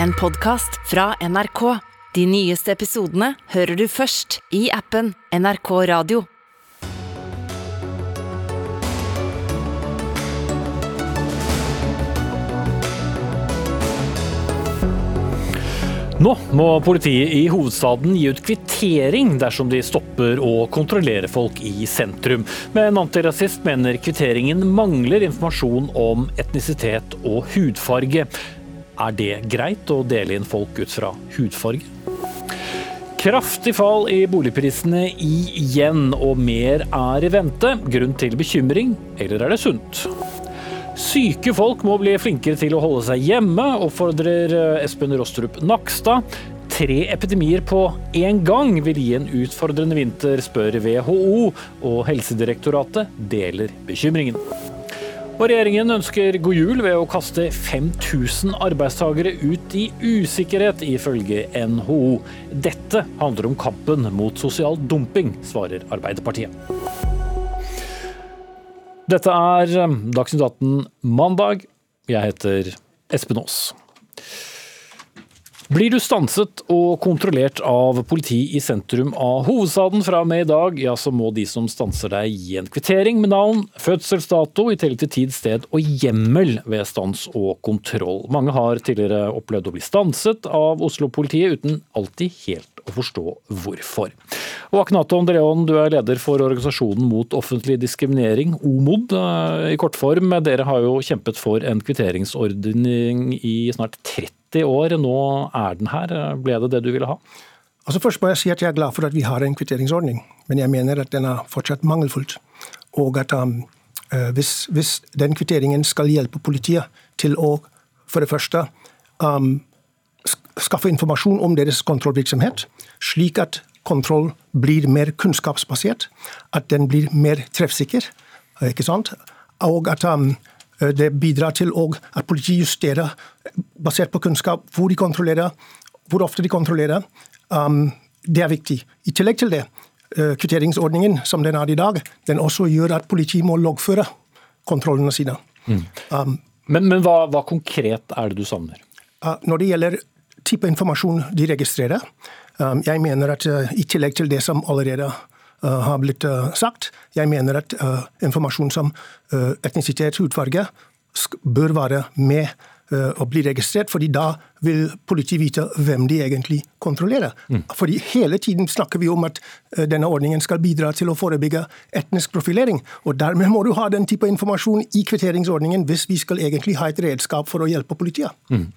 en podkast fra NRK. De nyeste episodene hører du først i appen NRK Radio. Nå må politiet i hovedstaden gi ut kvittering dersom de stopper å kontrollere folk i sentrum. Men Antirasist mener kvitteringen mangler informasjon om etnisitet og hudfarge. Er det greit å dele inn folk ut fra hudfarge? Kraftig fall i boligprisene igjen, og mer er i vente. Grunn til bekymring, eller er det sunt? Syke folk må bli flinkere til å holde seg hjemme, oppfordrer Espen Rostrup Nakstad. Tre epidemier på én gang vil gi en utfordrende vinter, spør WHO, og Helsedirektoratet deler bekymringen. Og regjeringen ønsker god jul ved å kaste 5000 arbeidstakere ut i usikkerhet, ifølge NHO. Dette handler om kampen mot sosial dumping, svarer Arbeiderpartiet. Dette er Dagsnytt 18 mandag. Jeg heter Espen Aas. Blir du stanset og kontrollert av politi i sentrum av hovedstaden fra og med i dag, ja, så må de som stanser deg gi en kvittering med navn, fødselsdato, i tillegg til tid, sted og hjemmel ved stans og kontroll. Mange har tidligere opplevd å bli stanset av Oslo-politiet uten alltid helt å forstå hvorfor. Og Aknato Andreon, du er leder for organisasjonen mot offentlig diskriminering, OMOD i kortform. Dere har jo kjempet for en kvitteringsordning i snart 30 år. Nå er den her. Ble det det du ville ha? Altså Først må jeg si at jeg er glad for at vi har en kvitteringsordning, men jeg mener at den er fortsatt mangelfullt. Og at um, hvis, hvis, den kvitteringen skal hjelpe politiet til å for det første um, skaffe informasjon om deres kontrollvirksomhet, slik at kontroll blir mer kunnskapsbasert, at den blir mer treffsikker, ikke sant? og at um, det bidrar til at politiet justerer, basert på kunnskap, hvor de kontrollerer, hvor ofte de kontrollerer. Um, det er viktig. I tillegg til det, uh, kvitteringsordningen som den er i dag, den også gjør at politiet må loggføre kontrollene sine. Mm. Um, men, men hva, hva, konkret er det du savner? Uh, når det gjelder type informasjon de registrerer, um, jeg mener at uh, i tillegg til det som allerede har blitt sagt. Jeg mener at informasjon som etnisitet, hudfarge, bør være med å bli registrert, fordi da vil politiet vite hvem de egentlig kontrollerer. Mm. Fordi Hele tiden snakker vi om at denne ordningen skal bidra til å forebygge etnisk profilering. og Dermed må du ha den type informasjon i kvitteringsordningen hvis vi skal egentlig ha et redskap for å hjelpe politiet. Mm.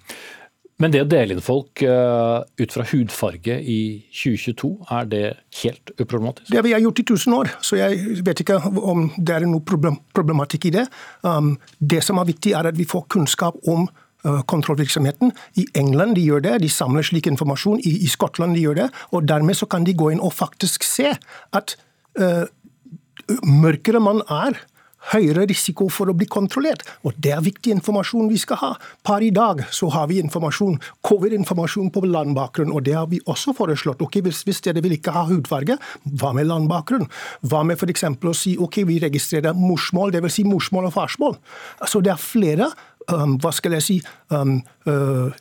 Men det å dele inn folk uh, ut fra hudfarge i 2022, er det helt uproblematisk? Det vi har gjort i tusen år, så jeg vet ikke om det er noe problem, problematikk i det. Um, det som er viktig, er at vi får kunnskap om uh, kontrollvirksomheten. I England de gjør det, de samler slik informasjon. I, I, Skottland de gjør det. og Dermed så kan de gå inn og faktisk se at uh, mørkere man er, høyere risiko for å bli kontrollert. Og Det er viktig informasjon vi skal ha. Per i dag så har vi informasjon, covid-informasjon på landbakgrunn, og det har vi også foreslått. Ok, Hvis, hvis dere vil ikke ha hudfarge, hva med landbakgrunn? Hva med f.eks. å si ok, vi registrerer morsmål, dvs. Si morsmål og farsmål? Så Det er flere um, hva skal jeg si, um, uh,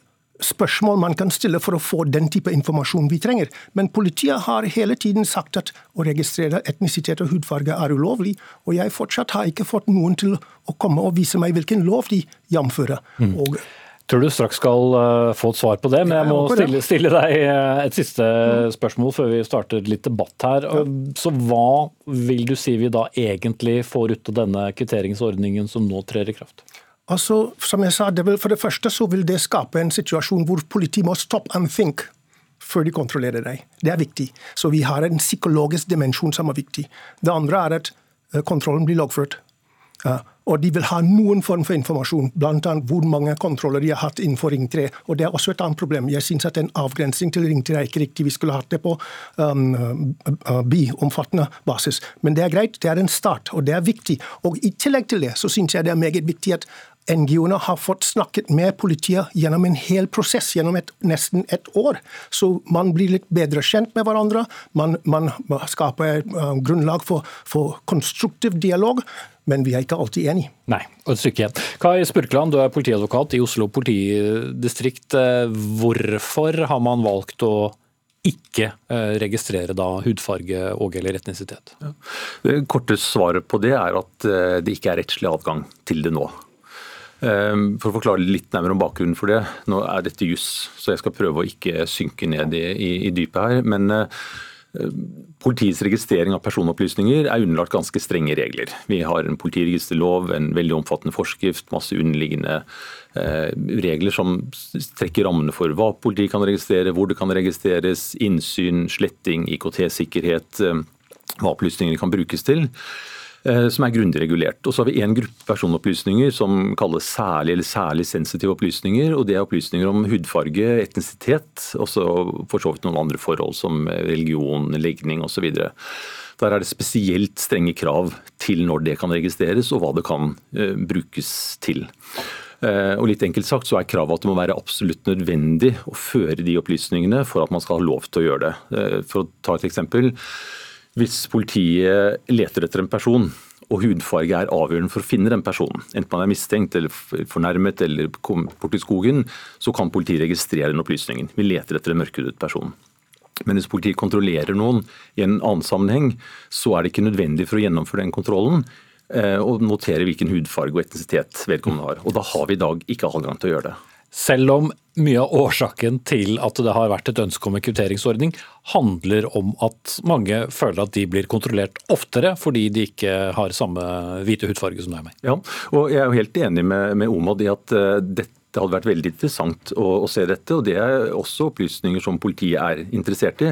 spørsmål man kan stille for å få den type informasjon vi trenger. Men politiet har hele tiden sagt at å registrere etnisitet og hudfarge er ulovlig, og jeg fortsatt har ikke fått noen til å komme og vise meg hvilken lov de jamfører. Mm. Og Tror du straks skal uh, få et svar på det, men jeg må stille, stille deg uh, et siste mm. spørsmål før vi starter litt debatt her. Så hva vil du si vi da egentlig får ut av denne kvitteringsordningen som nå trer i kraft? Altså, som jeg sa, det vil, For det første så vil det skape en situasjon hvor politiet må stop and think før de kontrollerer deg. Det er viktig. Så vi har en psykologisk dimensjon som er viktig. Det andre er at eh, kontrollen blir loggført. Og de vil ha noen form for informasjon, bl.a. hvor mange kontroller de har hatt innenfor Ring 3. Og Det er også et annet problem. Jeg syns at en avgrensning til Ring 3 er ikke riktig. Vi skulle hatt det på um, byomfattende basis. Men det er greit, det er en start, og det er viktig. Og I tillegg til det så syns jeg det er meget viktig at NGO-ene har fått snakket med politiet gjennom en hel prosess, gjennom et, nesten et år. Så man blir litt bedre kjent med hverandre. Man, man skaper uh, grunnlag for, for konstruktiv dialog. men vi er ikke alltid enige. Nei, og et stykke igjen. Kai Spurkland, du er politiadvokat i Oslo politidistrikt. Hvorfor har man valgt å ikke eh, registrere da hudfarge og eller etnisitet? Ja. Det korte svaret på det er at eh, det ikke er rettslig adgang til det nå. Ehm, for å forklare litt nærmere om bakgrunnen for det. Nå er dette juss, så jeg skal prøve å ikke synke ned i, i, i dypet her. Men uh, Politiets registrering av personopplysninger er underlagt ganske strenge regler. Vi har en politiregisterlov, en veldig omfattende forskrift, masse underliggende eh, regler som trekker rammene for hva politiet kan registrere, hvor det kan registreres, innsyn, sletting, IKT-sikkerhet, eh, hva opplysningene kan brukes til. Eh, som er grundig regulert. Og så har vi en gruppe personopplysninger som kalles særlig eller særlig sensitive opplysninger. og Det er opplysninger om hudfarge, etnisitet, og så for så vidt noen andre forhold som religion, legning osv. Der er det spesielt strenge krav til når det kan registreres og hva det kan uh, brukes til. Uh, og litt enkelt sagt så er kravet at det må være absolutt nødvendig å føre de opplysningene for at man skal ha lov til å gjøre det. For å ta et eksempel. Hvis politiet leter etter en person, og hudfarge er avgjørende for å finne den personen, enten man er mistenkt eller fornærmet eller bort i skogen, så kan politiet registrere den opplysningen. Vi leter etter en mørkhudet person. Men hvis politiet kontrollerer noen i en annen sammenheng, så er det ikke nødvendig for å gjennomføre den kontrollen eh, å notere hvilken hudfarge og etnisitet vedkommende har. Og da har vi i dag ikke adgang til å gjøre det. Selv om mye av årsaken til at det har vært et ønske om en kvitteringsordning, handler om at mange føler at de blir kontrollert oftere fordi de ikke har samme hvite hudfarge som deg og meg. Ja, og Jeg er jo helt enig med, med Omad i at uh, dette hadde vært veldig interessant å, å, se dette. og Det er også opplysninger som politiet er interessert i.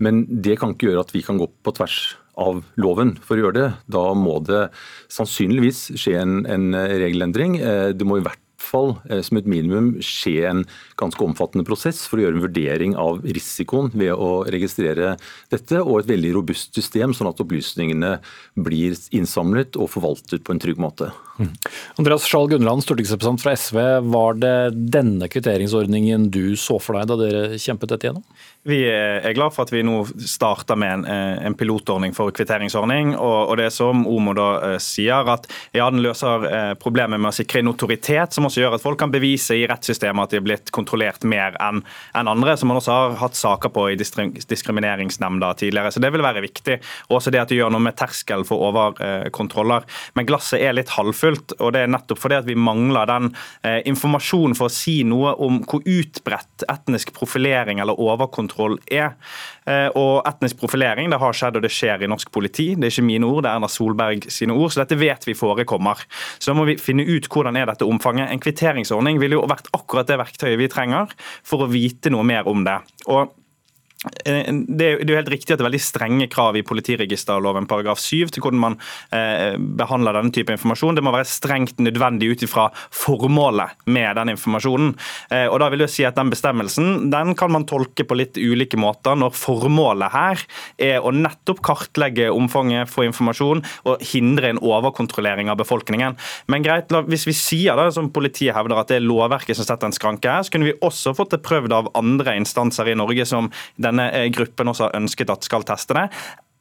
Men det kan ikke gjøre at vi kan gå på tvers av loven for å gjøre det. Da må det sannsynligvis skje en, en regelendring. Eh, det må i hvert fall eh, som et minimum skje en ganske omfattende prosess for å gjøre en vurdering av risikoen ved å registrere dette, og et veldig robust system, sånn at opplysningene blir innsamlet og forvaltet på en trygg måte. Mm. Andreas Skjalg Gunnland, stortingsrepresentant fra SV. Var det denne kvitteringsordningen du så for deg da dere kjempet dette gjennom? Vi er glad for at vi nå starter med en, eh, en pilotordning for kvitteringsordning. Og, og, det som Omo da uh, sier, at ja, den løser problemet med å sikre notoritet, som også gjør at folk kan bevise i rettssystemet at de er blitt kontrollert mer enn en andre, som man også har hatt saker på i diskrimineringsnemnda tidligere. Så det vil være viktig. Også det at det gjør noe med terskel for overkontroller. Men glasset er litt halvfullt, og det er nettopp fordi at vi mangler den eh, informasjonen for å si noe om hvor utbredt etnisk profilering eller overkontroll er. Eh, og etnisk profilering det har skjedd og det skjer i norsk politi. Det er ikke mine ord, det er Erna Solberg sine ord. Så dette vet vi forekommer. Så da må vi finne ut hvordan er dette omfanget. En kvitteringsordning ville jo vært akkurat det verktøyet vi trenger for å vite noe mer om det. Og det er jo helt riktig at det er veldig strenge krav i politiregisterloven paragraf 7 til hvordan man eh, behandler denne type informasjon. Det må være strengt nødvendig ut ifra formålet med den informasjonen. Eh, og da vil jeg si at Den bestemmelsen den kan man tolke på litt ulike måter når formålet her er å nettopp kartlegge omfanget for informasjon og hindre en overkontrollering av befolkningen. Men greit, hvis vi sier da, som politiet hevder at det er lovverket som setter en skranke her, så kunne vi også fått det prøvd av andre instanser i Norge som den denne eh, gruppen også har ønsket at skal teste det.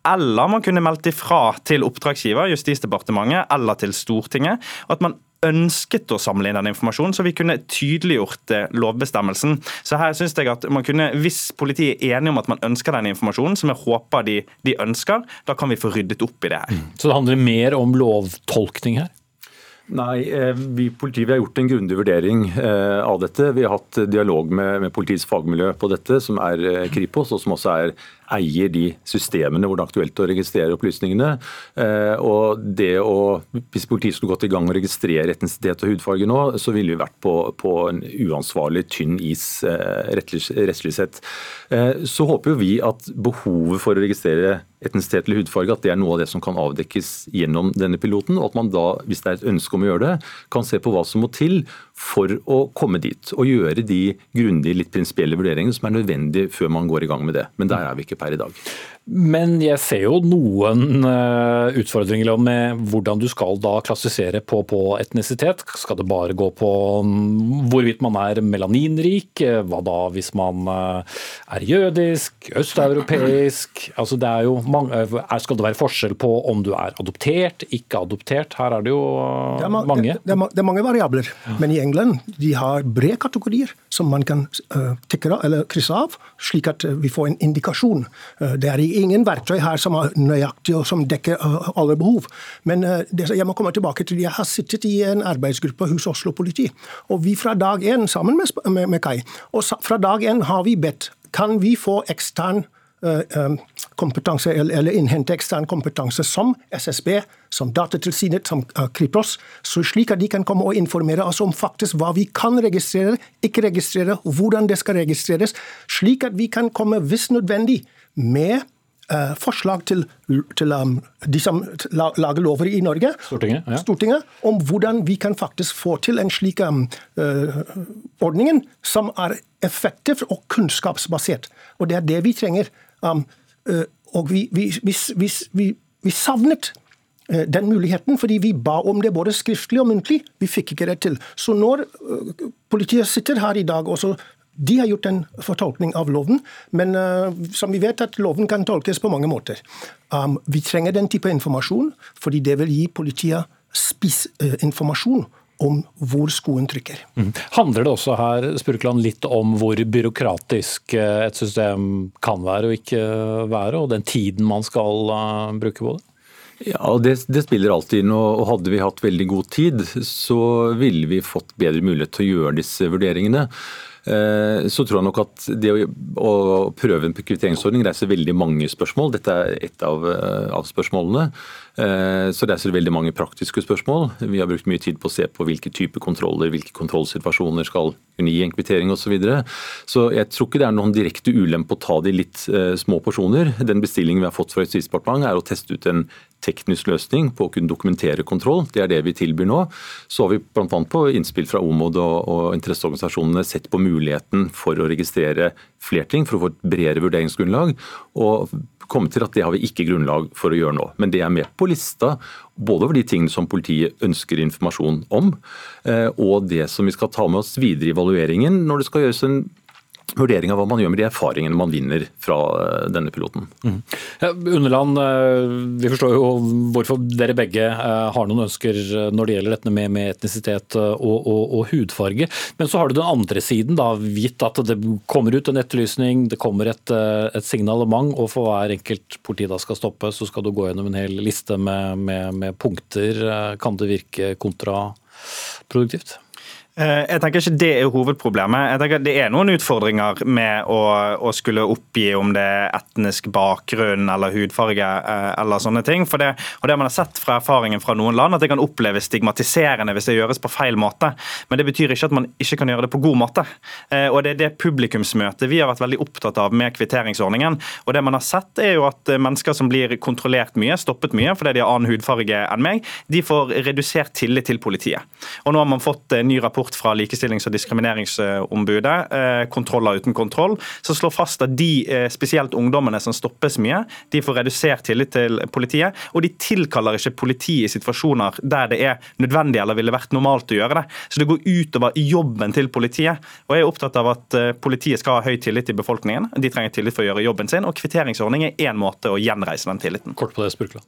Eller man kunne meldt ifra til oppdragsgiver, Justisdepartementet, eller til Stortinget. at man ønsket å samle inn den informasjonen, så vi kunne tydeliggjort eh, lovbestemmelsen. Så her synes jeg at man kunne, Hvis politiet er enige om at man ønsker den informasjonen, som jeg håper de, de ønsker, da kan vi få ryddet opp i det her. Så det handler mer om lovtolkning her? Nei, vi vi politiet vi har gjort en grundig vurdering eh, av dette. Vi har hatt dialog med, med politiets fagmiljø på dette, som er eh, Kripos, og som også er eier de systemene hvor det er aktuelt å registrere opplysningene. Og det å, Hvis politiet skulle gått i gang og registrere etnisitet og hudfarge nå, så ville vi vært på, på en uansvarlig tynn is rettslig sett. Så håper vi at behovet for å registrere etnisitet eller hudfarge, at det er noe av det som kan avdekkes gjennom denne piloten. Og at man da, hvis det er et ønske om å gjøre det, kan se på hva som må til for å komme dit. Og gjøre de grundige, litt prinsipielle vurderingene som er nødvendige før man går i gang med det. Men der er vi ikke per i dag. Men jeg ser jo noen uh, utfordringer med hvordan du skal da klassifisere på, på, etnisitet. Skal det bare gå på um, hvorvidt man er melaninrik? Hva da hvis man uh, er jødisk, østeuropeisk? Altså det er jo mange, skal det være forskjell på om du er adoptert, ikke adoptert? Her er det jo uh, det er ma mange. Det, det, er, det, er, mange variabler. Ja. Men i England de har brede kategorier som man kan uh, eller krysse av, slik at vi får en indikasjon. det er i ingen verktøy her som er nøyaktig og som dekker uh, alle behov. Men uh, jeg må komme tilbake til Jeg har sittet i en arbeidsgruppe hos Oslo politi. Og vi fra dag én, sammen med, Kai, og fra dag én har vi bedt kan vi få ekstern um, kompetanse, eller innhente ekstern kompetanse som SSB, som Datatilsynet, som Kripos, så slik at de kan komme og informere oss om faktisk hva vi kan registrere, ikke registrere, hvordan det skal registreres, slik at vi kan komme, hvis nødvendig, med forslag til, til um, de som lager lover i Norge, Stortinget, ja. Stortinget, om hvordan vi kan faktisk få til en slik um, uh, ordning som er effektiv og kunnskapsbasert. Og Det er det vi trenger. Um, uh, og vi, vi, vi, vi savnet den muligheten, fordi vi ba om det både skriftlig og muntlig. Vi fikk ikke det til. Så når politiet sitter her i dag og så de har gjort en fortolkning av loven, men uh, som vi vet at loven kan tolkes på mange måter. Um, vi trenger den type informasjon, fordi det vil gi politiet spissinformasjon uh, om hvor skoen trykker. Mm. Handler det også her Spurkland, litt om hvor byråkratisk eh, et system kan være og ikke være, og den tiden man skal uh, bruke på det? Ja, det, det, spiller alltid inn. og Hadde vi hatt veldig god tid, så ville vi fått bedre mulighet til å gjøre disse vurderingene. Eh, så tror jeg nok at det å, prøve en kvitteringsordning reiser veldig mange spørsmål. Dette er ett av, eh, av spørsmålene. Eh, så reiser det veldig mange praktiske spørsmål. Vi har brukt mye tid på å se på hvilke typer kontroller, hvilke kontrollsituasjoner skal kunne gi en kvittering osv. Så, videre. så jeg tror ikke det er noen direkte ulempe å ta det i litt små porsjoner. Den bestillingen vi har fått fra Justisdepartementet er å teste ut en teknisk løsning på å kunne dokumentere kontroll. Det er det vi tilbyr nå. Så har vi bl.a. på innspill fra OMOD og, og interesseorganisasjonene sett på muligheten for å registrere flere ting, for å få et bredere vurderingsgrunnlag. og komme til at Det har vi ikke grunnlag for å gjøre nå. Men det er med på lista, både over de tingene som politiet ønsker informasjon om, eh, og det som vi skal ta med oss videre i evalueringen når det skal gjøres en vurdering av hva man gjør med de erfaringene man vinner fra eh, denne piloten. Mm. Ja, Underland, eh, vi forstår jo hvorfor dere begge eh, har noen ønsker når det gjelder dette med, med etnisitet og, og, og, hudfarge. Men så har du den andre siden, da, gitt at det kommer ut en etterlysning, det kommer et, et signalement, og for hver enkelt politi da skal stoppe, så skal du gå gjennom en hel liste med, med, med punkter. Kan det virke kontraproduktivt? Eh, jeg tenker ikke det er hovedproblemet. Jeg tenker Det er noen utfordringer med å, å skulle oppgi om det er etnisk bakgrunn eller hudfarge eh, eller sånne ting. For det, og det man har sett fra erfaringen fra noen land, at det kan oppleves stigmatiserende hvis det gjøres på feil måte. Men det betyr ikke at man ikke kan gjøre det på god måte. Eh, og Det er det publikumsmøtet vi har vært veldig opptatt av med kvitteringsordningen. Og det man har sett er jo at Mennesker som blir kontrollert mye, stoppet mye fordi de har annen hudfarge enn meg, de får redusert tillit til politiet. Og Nå har man fått en ny rapport rapport fra Likestillings- og diskrimineringsombudet, eh, 'Kontroller uten kontroll', som slår fast at de, eh, spesielt ungdommene som stoppes mye, de får redusert tillit til politiet. Og de tilkaller ikke politiet i situasjoner der det er nødvendig eller ville vært normalt å gjøre det. Så det går utover jobben til politiet. Og jeg er opptatt av at eh, politiet skal ha høy tillit i befolkningen. De trenger tillit for å gjøre jobben sin, og kvitteringsordning er én måte å gjenreise den tilliten. Kort på det, Spurkland.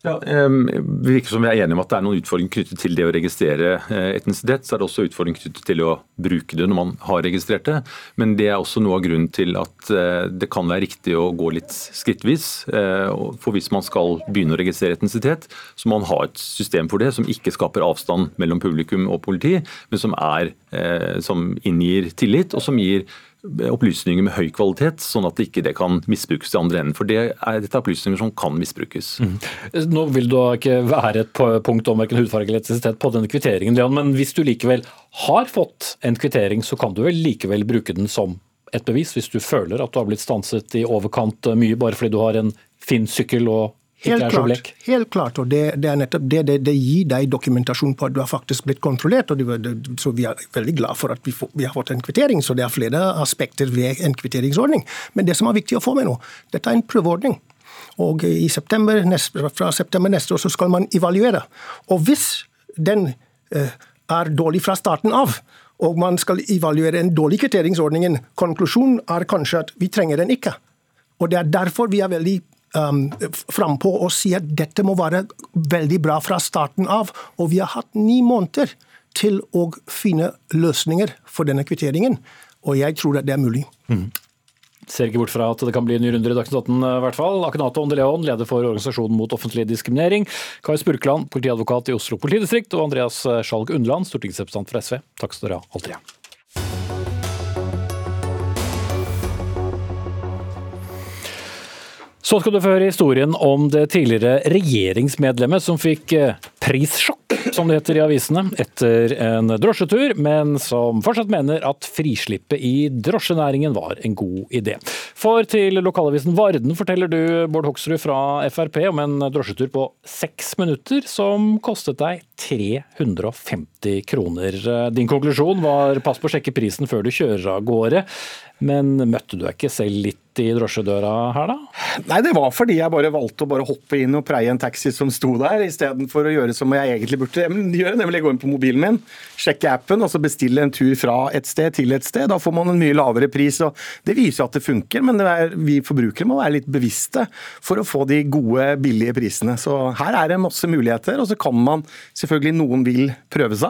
Ja, Det virker som vi er enige om at det er noen utfordringer knyttet til det å registrere eh, etnisitet. Så er det også utfordringer knyttet til å bruke det når man har registrert det. Men det er også noe av grunnen til at eh, det kan være riktig å gå litt skrittvis. Eh, for hvis man skal begynne å registrere etnisitet, så må man ha et system for det som ikke skaper avstand mellom publikum og politi, men som, er, som inngir tillit, og som gir opplysninger med høy kvalitet, sånn at ikke det kan misbrukes til andre enden. For det er dette opplysninger som kan misbrukes. Mm. Nå vil du ikke være et punkt om verken hudfarge eller elektrisitet på denne kvitteringen, men hvis du likevel har fått en kvittering, så kan du vel likevel bruke den som et bevis, hvis du føler at du har blitt stanset i overkant mye bare fordi du har en fin sykkel og Helt klart, helt klart, og det, det nettopp det, det, det, gir deg dokumentasjon på at du har faktisk blitt kontrollert. og det, så Vi er veldig glad for at vi, får, vi, har fått en kvittering, så det er flere aspekter ved en kvitteringsordning. Men det som er viktig å få med nå, dette er en prøveordning. Og i september, Fra september neste år så skal man evaluere. Og hvis den eh, er dårlig fra starten av, og man skal evaluere en dårlig kvitteringsordning, konklusjonen er kanskje at vi trenger den ikke. Og Det er derfor vi er veldig um, frampå og sier at dette må være veldig bra fra starten av. Og vi har hatt ni måneder til å finne løsninger for denne kvitteringen. Og jeg tror at det er mulig. Mm. Ser ikke bort fra at det kan bli en ny runde i Dagsnytt 18 i hvert fall. Akenato Ondeleon, leder for Organisasjonen mot offentlig diskriminering. Kai Spurkland, politiadvokat i Oslo politidistrikt. Og Andreas Skjalg Undland, stortingsrepresentant for SV. Takk skal dere ha, alle tre. Så skal du få høre historien om det tidligere regjeringsmedlemmet som fikk eh, prissjokk, som det heter i avisene, etter en drosjetur, men som fortsatt mener at frislippet i drosjenæringen var en god idé. For til lokalavisen Varden forteller du, Bård Hoksrud fra Frp, om en drosjetur på seks minutter som kostet deg 350 kroner. Din konklusjon var pass på å sjekke prisen før du kjører av gårde. Men møtte du deg ikke selv litt i drosjedøra her, da? Nei, det var fordi jeg bare valgte å bare hoppe inn og preie en taxi som sto der, istedenfor å gjøre som jeg egentlig burde gjøre, nemlig gå inn på mobilen min, sjekke appen og så bestille en tur fra et sted til et sted. Da får man en mye lavere pris. og Det viser at det funker, men det er, vi forbrukere må være litt bevisste for å få de gode, billige prisene. Så her er det masse muligheter, og så kan man selvfølgelig Noen vil prøve seg.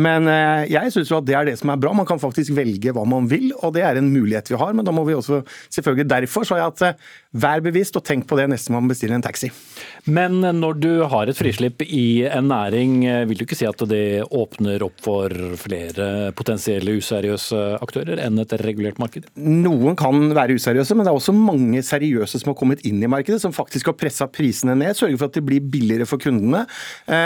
Men eh, jeg syns jo at det er det som er bra. Man kan faktisk velge hva man vil, og det er en mulighet vi har. Men da må vi også selvfølgelig Derfor sa jeg at eh, vær bevisst og tenk på det neste man bestiller en taxi. Men når du har et frislipp i en næring, eh, vil du ikke si at det åpner opp for flere potensielle useriøse aktører enn et regulert marked? Noen kan være useriøse, men det er også mange seriøse som har kommet inn i markedet, som faktisk har pressa prisene ned, sørger for at det blir billigere for kundene,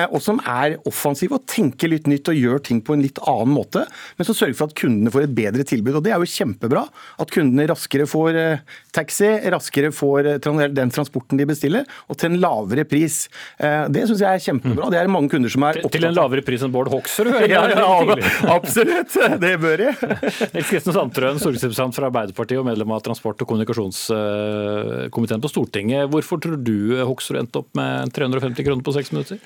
og som er offensive og tenker litt nytt og gjør gjør ting på en litt annen måte, men som sørger for at kundene får et bedre tilbud. og Det er jo kjempebra. At kundene raskere får eh, taxi, raskere får eh, den transporten de bestiller, og til en lavere pris. Eh, det syns jeg er kjempebra. Det er mange kunder som er opptatt Til en lavere pris enn Bård Hoksrud? Ja, ja, absolutt. Det bør de. Nils Kristen Sandtrøen, stortingsrepresentant fra Arbeiderpartiet og medlem av transport- og kommunikasjonskomiteen på Stortinget. Hvorfor tror du Hoksrud endte opp med 350 kroner på seks minutter?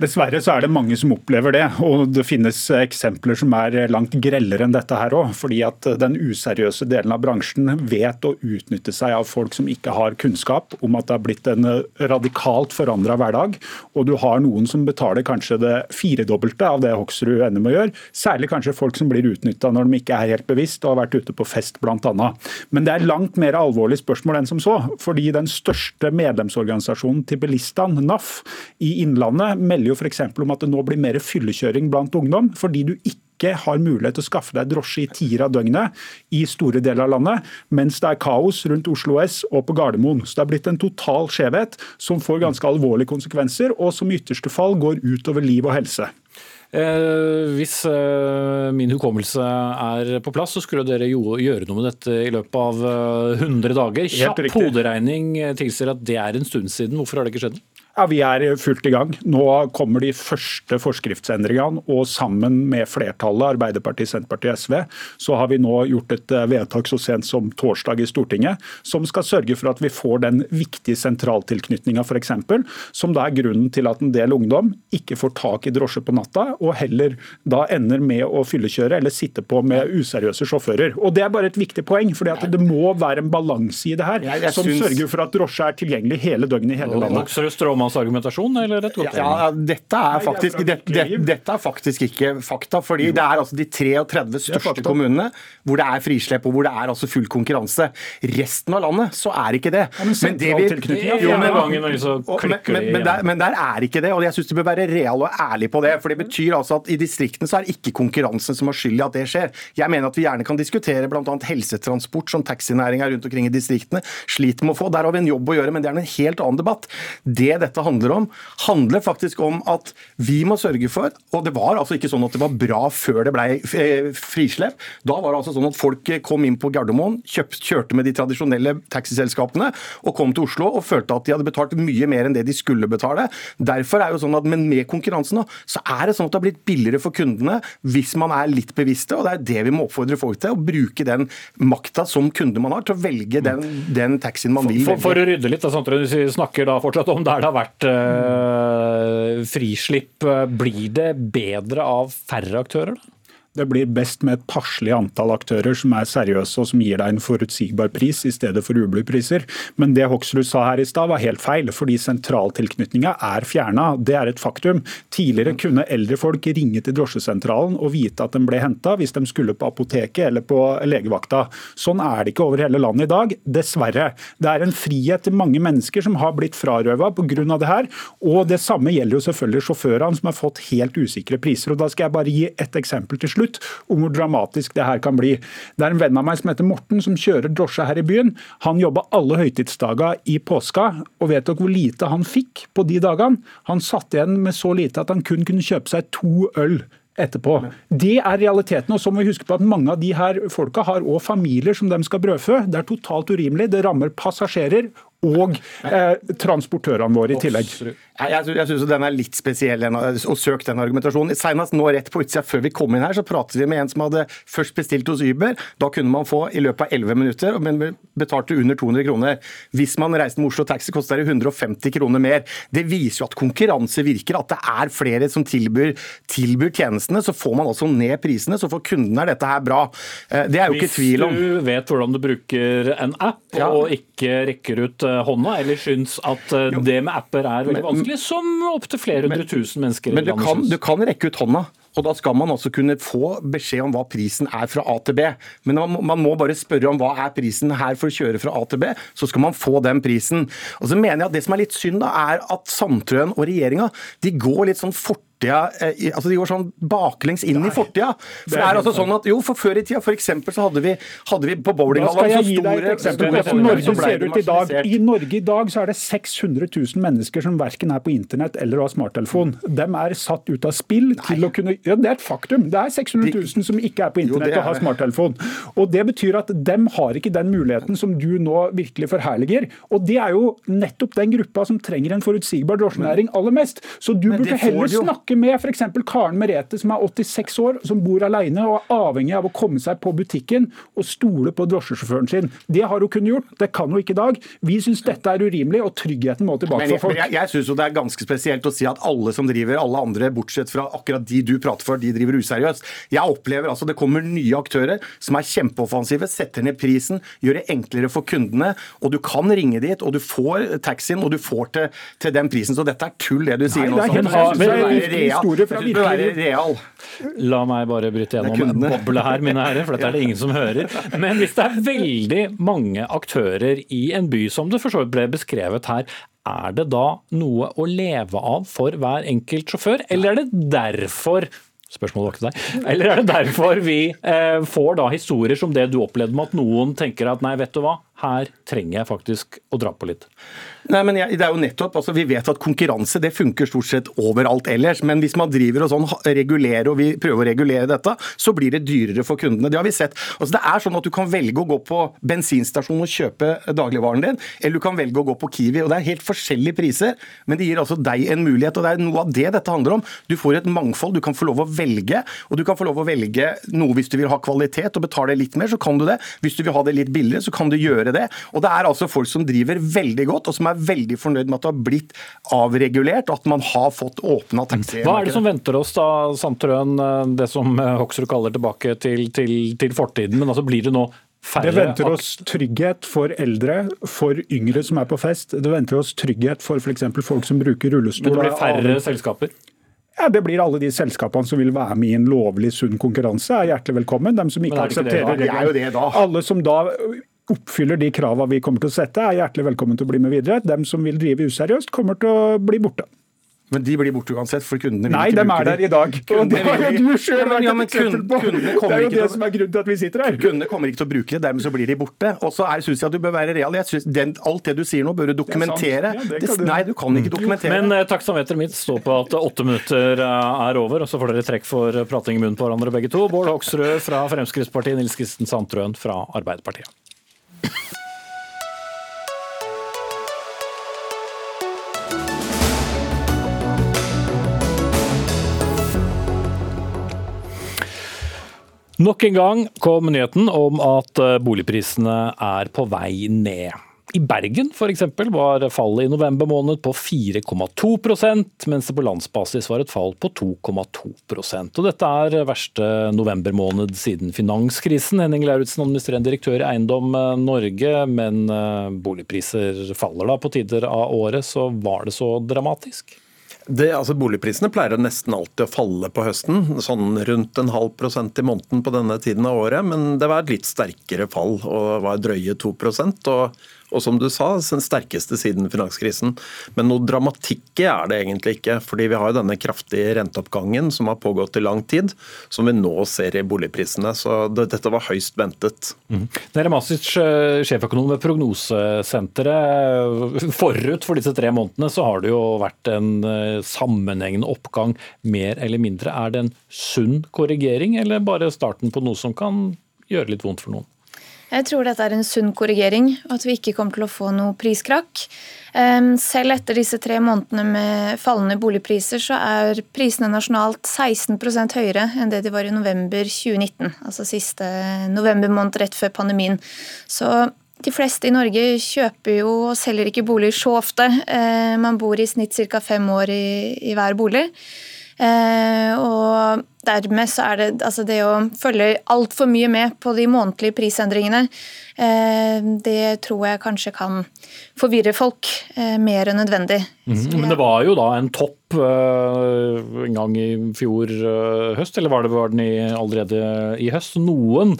Dessverre så er det mange som opplever det, og det finnes eksempler som er langt grellere enn dette her òg. Fordi at den useriøse delen av bransjen vet å utnytte seg av folk som ikke har kunnskap om at det har blitt en radikalt forandra hverdag. Og du har noen som betaler kanskje det firedobbelte av det Hoksrud ender med å gjøre. Særlig kanskje folk som blir utnytta når de ikke er helt bevisst og har vært ute på fest bl.a. Men det er langt mer alvorlig spørsmål enn som så. Fordi den største medlemsorganisasjonen til bilistene, NAF, i Innlandet melder jo f.eks. om at det nå blir mer fyllekjøring blant ungdom, fordi du ikke har mulighet til å skaffe deg drosje i tider av døgnet i store deler av landet, mens det er kaos rundt Oslo S og på Gardermoen. Så det er blitt en total skjevhet som får ganske alvorlige konsekvenser, og som i ytterste fall går utover liv og helse. Eh, hvis eh, min hukommelse er på plass, så skulle dere jo gjøre noe med dette i løpet av 100 eh, dager. Kjapp hoderegning tilsier at det er en stund siden. Hvorfor har det ikke skjedd? Ja, Vi er fullt i gang. Nå kommer de første forskriftsendringene. og Sammen med flertallet, Arbeiderpartiet, Senterpartiet og SV, så har vi nå gjort et eh, vedtak så sent som torsdag i Stortinget, som skal sørge for at vi får den viktige sentraltilknytninga f.eks., som da er grunnen til at en del ungdom ikke får tak i drosje på natta, og heller da ender med å fyllekjøre eller sitte på med useriøse sjåfører. Og Det er bare et viktig poeng, for det må være en balanse i det her, som sørger for at drosje er tilgjengelig hele døgnet i hele landet hans argumentasjon, eller et godt ja, dette er, faktisk, det, det, dette er faktisk ikke fakta. fordi Det er altså de 33 største kommunene hvor det er frislepp og hvor det er altså full konkurranse. Resten av landet så er ikke det. Men, det vi, jo, men, men, der, men der er ikke det. og Jeg syns de bør være reale og ærlige på det. for Det betyr altså at i distriktene så er det ikke konkurransen som har skyld i at det skjer. Jeg mener at vi gjerne kan diskutere bl.a. helsetransport, som taxinæringa rundt omkring i distriktene sliter med å få. Der har vi en jobb å gjøre, men det er en helt annen debatt. Det dette dette handler om, handler faktisk om at vi må sørge for Og det var altså ikke sånn at det var bra før det ble eh, frislepp. Da var det altså sånn at folk kom inn på Gardermoen, kjørte med de tradisjonelle taxiselskapene og kom til Oslo og følte at de hadde betalt mye mer enn det de skulle betale. Derfor er jo sånn at, Men med konkurransen nå, så er det sånn at det har blitt billigere for kundene hvis man er litt bevisste. og Det er det vi må oppfordre folk til. Å bruke den makta som kunde man har, til å velge den, den taxien man vil. For, for, å rydde litt, da, Sandtrøen, du snakker da fortsatt om der det har vært uh, frislipp. Blir det bedre av færre aktører? da? Det blir best med et passelig antall aktører som er seriøse og som gir deg en forutsigbar pris i stedet for ublepriser. Men det Hoksrud sa her i stad var helt feil, fordi sentraltilknytninga er fjerna. Det er et faktum. Tidligere kunne eldre folk ringe til drosjesentralen og vite at de ble henta hvis de skulle på apoteket eller på legevakta. Sånn er det ikke over hele landet i dag, dessverre. Det er en frihet til mange mennesker som har blitt frarøva pga. det her. Og det samme gjelder jo selvfølgelig sjåførene som har fått helt usikre priser. Og Da skal jeg bare gi et eksempel til slutt slutt om hvor dramatisk det her kan bli. Det er en venn av meg som heter Morten, som kjører drosje her i byen. Han jobba alle høytidsdager i påska, og vet dere hvor lite han fikk på de dagene? Han satt igjen med så lite at han kun kunne kjøpe seg to øl etterpå. Det er realiteten. og så må vi huske på at Mange av de her folka har også familier som de skal brødfø. Det er totalt urimelig. Det rammer passasjerer og eh, transportørene våre i tillegg. Jeg, jeg, syns den er litt spesiell å søke den argumentasjonen. Senest nå rett på utsida før vi kom inn her, så pratet vi med en som hadde først bestilt hos Uber. Da kunne man få i løpet av 11 minutter, men betalte under 200 kroner. Hvis man reiste med Oslo Taxi, koster det 150 kroner mer. Det viser jo at konkurranse virker, at det er flere som tilbyr, tilbyr tjenestene. Så får man også ned prisene, så for kundene er dette her bra. Eh, det er jo ikke tvil om. Hvis du vet hvordan du bruker en app, ja. og ikke rekker ut hånda, eller syns at jo. det med apper er veldig vanskelig, vanskelig som opptil flere hundre tusen mennesker men du kan, du kan rekke ut hånda. Og Da skal man også kunne få beskjed om hva prisen er fra A til B. Men man må bare spørre om hva er prisen her for å kjøre fra A til B, så skal man få den prisen. Og så mener jeg at Det som er litt synd, da, er at Sandtrøen og regjeringa går litt sånn fort fortida eh, altså De går sånn baklengs inn i fortida. For det er altså sånn at, jo, for Før i tida for eksempel, så hadde vi, hadde vi på bowlinghallen så store, eksempler. Norge ser ut i dag. I Norge i dag så er det 600 000 mennesker som verken er på internett eller har smarttelefon. De er satt ut av spill til å kunne ja, Det er et faktum. Det er 600 000 som ikke er på internett og har smarttelefon. Og Det betyr at dem har ikke den muligheten som du nå virkelig forherliger. Og det er jo nettopp den gruppa som trenger en forutsigbar drosjenæring aller mest. Så du burde heller snakke snakke med f.eks. Karen Merete, som er 86 år, som bor alene og er avhengig av å komme seg på butikken og stole på drosjesjåføren sin. Det har hun kunnet gjort, det kan hun ikke i dag. Vi syns dette er urimelig, og tryggheten må tilbake men, for folk. Jeg, jeg syns det er ganske spesielt å si at alle som driver, alle andre, bortsett fra akkurat de du prater for, de driver useriøst. Jeg opplever altså det kommer nye aktører som er kjempeoffensive, setter ned prisen, gjør det enklere for kundene, og du kan ringe dit, og du får taxien, og du får til, til den prisen. Så dette er tull, det du sier er real. Historie fra virkelig La meg bare bryte gjennom boble her, mine herrer, for dette er det ingen som hører. Men hvis det er veldig mange aktører i en by, som det for så vidt ble beskrevet her, er det da noe å leve av for hver enkelt sjåfør, eller er det derfor Spørsmålet var ikke deg. Eller er det derfor vi eh, får da historier som det du opplevde med at noen tenker at nei, vet du hva, her trenger jeg faktisk å dra på litt? Nei, men jeg, det er jo nettopp, altså Vi vet at konkurranse det funker stort sett overalt ellers. Men hvis man driver og sånn regulerer og vi prøver å regulere dette, så blir det dyrere for kundene. Det har vi sett. Altså Det er sånn at Du kan velge å gå på bensinstasjon og kjøpe dagligvaren din, eller du kan velge å gå på Kiwi. og Det er helt forskjellige priser, men det gir altså deg en mulighet. og Det er noe av det dette handler om. Du får et mangfold, du kan få lov å velge. Og du kan få lov å velge noe hvis du vil ha kvalitet og betale litt mer, så kan du det. Hvis du vil ha det litt billigere, så kan du gjøre det. Og det er altså folk som driver veldig godt, og som er veldig fornøyd med at det har blitt avregulert, og at man har fått åpna taximarkedet. Hva er det som venter oss da, Sandtrøen, det som Hoksrud kaller tilbake til, til, til fortiden? Men altså blir det nå Færre. Det venter oss trygghet for eldre, for yngre som er på fest. Det venter oss trygghet for f.eks. folk som bruker rullestol. Men det blir færre selskaper? Ja, Det blir alle de selskapene som vil være med i en lovlig, sunn konkurranse, er hjertelig velkommen. De som ikke aksepterer da. Alle som da oppfyller de kravene vi kommer til å sette, er hjertelig velkommen til å bli med videre. Dem som vil drive useriøst, kommer til å bli borte. Men de blir borte uansett, for kundene vil Nei, ikke de bruke er der i dag. Og det har jo du sjøl vært Ja, et eksempel på. Det er jo det til som er grunnen til at vi sitter her. Kundene kommer ikke til å bruke det, dermed så blir de borte. Og så syns jeg at du bør være real. Jeg synes den, alt det du sier nå, bør du dokumentere. Ja, det Det- kan du. Nei, du kan ikke dokumentere. Men eh, taksameteret mitt står på at åtte minutter eh, er over, og så får dere trekk for prating i munnen på hverandre begge to. Bård Hoksrud fra Fremskrittspartiet, Nils Kristen Sandtrøen fra Arbeiderpartiet. Nok en gang kom nyheten om at eh, boligprisene er på vei ned. I Bergen eksempel, var fallet i november måned på 4,2% mens det på landsbasis var et fall på 2,2% Og Dette er verste novembermåned siden finanskrisen. Henning Lauritzen, administrerende direktør i Eiendom eh, Norge. Men eh, boligpriser faller da på tider av året, så var det så dramatisk? Det, altså Boligprisene pleier nesten alltid å falle på høsten, sånn rundt en halv prosent i måneden på denne tiden av året. Men det var et litt sterkere fall, og var drøye 2% og, og som du sa, den sterkeste siden finanskrisen. Men noe dramatikk er det egentlig ikke. fordi vi har jo denne kraftige renteoppgangen som har pågått i lang tid, som vi nå ser i boligprisene. Så det, dette var høyst ventet. Mm. Nere Masic, eh, sjeføkonom ved Prognosesenteret. Forut for disse tre månedene så har det jo vært en eh, sammenhengende oppgang, mer eller mindre. Er det en sunn korrigering, eller bare starten på noe som kan gjøre litt vondt for noen? Jeg tror dette er en sunn korrigering, og at vi ikke kommer til å få noe priskrakk. Ehm, Selv etter disse tre månedene med fallende boligpriser, så er prisene nasjonalt 16% høyere enn det de var i november 2019. Altså siste novembermåned rett før pandemien. Så de fleste i Norge kjøper jo og selger ikke boliger så ofte. Eh, Man bor i snitt ca. fem år i, i hver bolig. Eh, og dermed så er det altså det å følge altfor mye med på de månedlige prisendringene, eh, det tror jeg kanskje kan forvirre folk eh, mer enn nødvendig. Mm. Men det var jo da en topp en gang i fjor høst, eller var det var den i, allerede i høst? Noen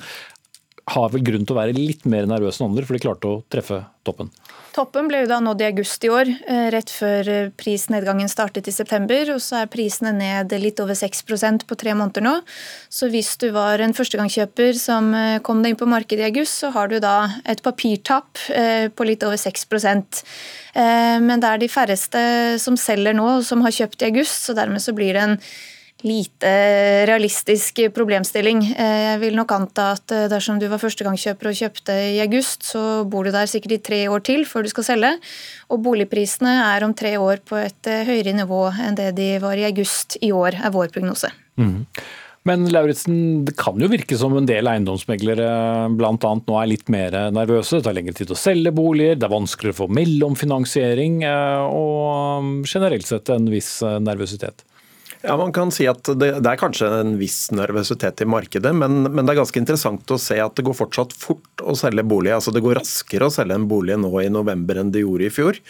har vel grunn til å være litt mer nervøse enn andre, for de klarte å treffe toppen. Toppen ble jo da nådd i august i år, eh, rett før eh, prisnedgangen startet i september. og Så er prisene ned litt over 6% på tre måneder nå. Så hvis du var en førstegangskjøper som eh, kom deg inn på markedet i august, så har du da et papirtap på litt over 6% Men det er de færreste som selger nå, som har kjøpt i august, så dermed så blir det en lite realistisk problemstilling. Jeg vil nok anta at dersom du var førstegangskjøper og kjøpte i august, så bor du der sikkert i tre år til før du skal selge. Og boligprisene er om tre år på et høyere nivå enn det de var i august i år, er vår prognose. Mm. Men Lauritzen, det kan jo virke som en del eiendomsmeglere bl.a. nå er litt mer nervøse. Det tar lengre tid å selge boliger, det er vanskeligere å få mellomfinansiering og generelt sett en viss nervøsitet. Ja, Man kan si at det, det, er kanskje en viss nervøsitet i markedet, men, men, det er ganske interessant å se at det går fortsatt fort å selge bolig. Altså Det går raskere å selge en bolig nå i november enn det gjorde i fjor.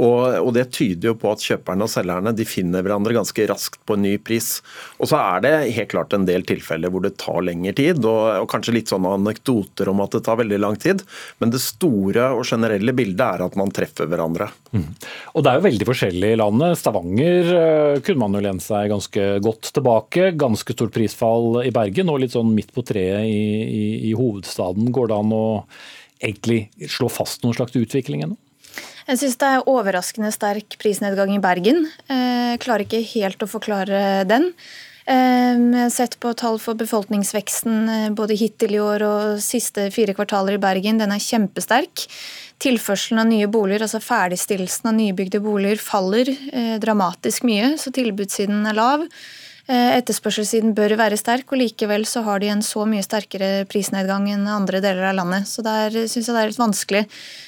Og, og Det tyder jo på at kjøperne og selgerne de finner hverandre ganske raskt på en ny pris. Og Så er det helt klart en del tilfeller hvor det tar lengre tid, og, og kanskje litt sånne anekdoter om at det tar veldig lang tid. Men det store og generelle bildet er at man treffer hverandre. Mm. Og Det er jo veldig forskjellig i landet. Stavanger kunne man jo lene seg ganske godt tilbake. Ganske stort prisfall i Bergen og litt sånn midt på treet i, i, i hovedstaden. Går det an å egentlig slå fast noen slags utvikling ennå? Jeg syns det er overraskende sterk prisnedgang i Bergen. Jeg klarer ikke helt å forklare den. Jeg har sett på tall for befolkningsveksten både hittil i år og siste fire kvartaler i Bergen. Den er kjempesterk. Tilførselen av nye boliger, altså ferdigstillelsen av nybygde boliger, faller dramatisk mye, så tilbudssiden er lav. Etterspørselssiden bør være sterk, og likevel så har de en så mye sterkere prisnedgang enn andre deler av landet. Så der syns jeg det er litt vanskelig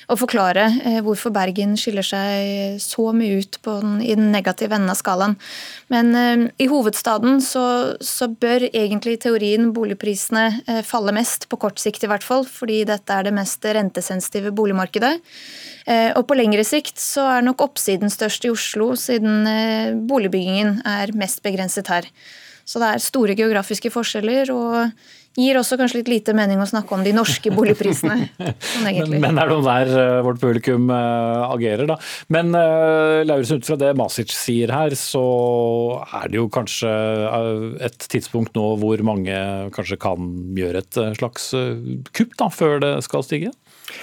å forklare hvorfor Bergen skiller seg så mye ut den, i den negative enden av skalaen. Men uh, i hovedstaden så, så, bør egentlig i teorien boligprisene falle mest, på kort sikt i hvert fall, fordi dette er det mest rentesensitive boligmarkedet. Uh, og på lengre sikt så er nok oppsiden størst i Oslo, siden boligbyggingen er mest begrenset her. Så det er store geografiske forskjeller, og gir også kanskje litt lite mening å snakke om de norske boligprisene. sånn men, men, er det noe der uh, vårt publikum agerer, da? Men Lauritzen, ut fra det Masic sier her, så er det jo kanskje et tidspunkt nå hvor mange kanskje kan gjøre et slags kupp da, før det skal stige?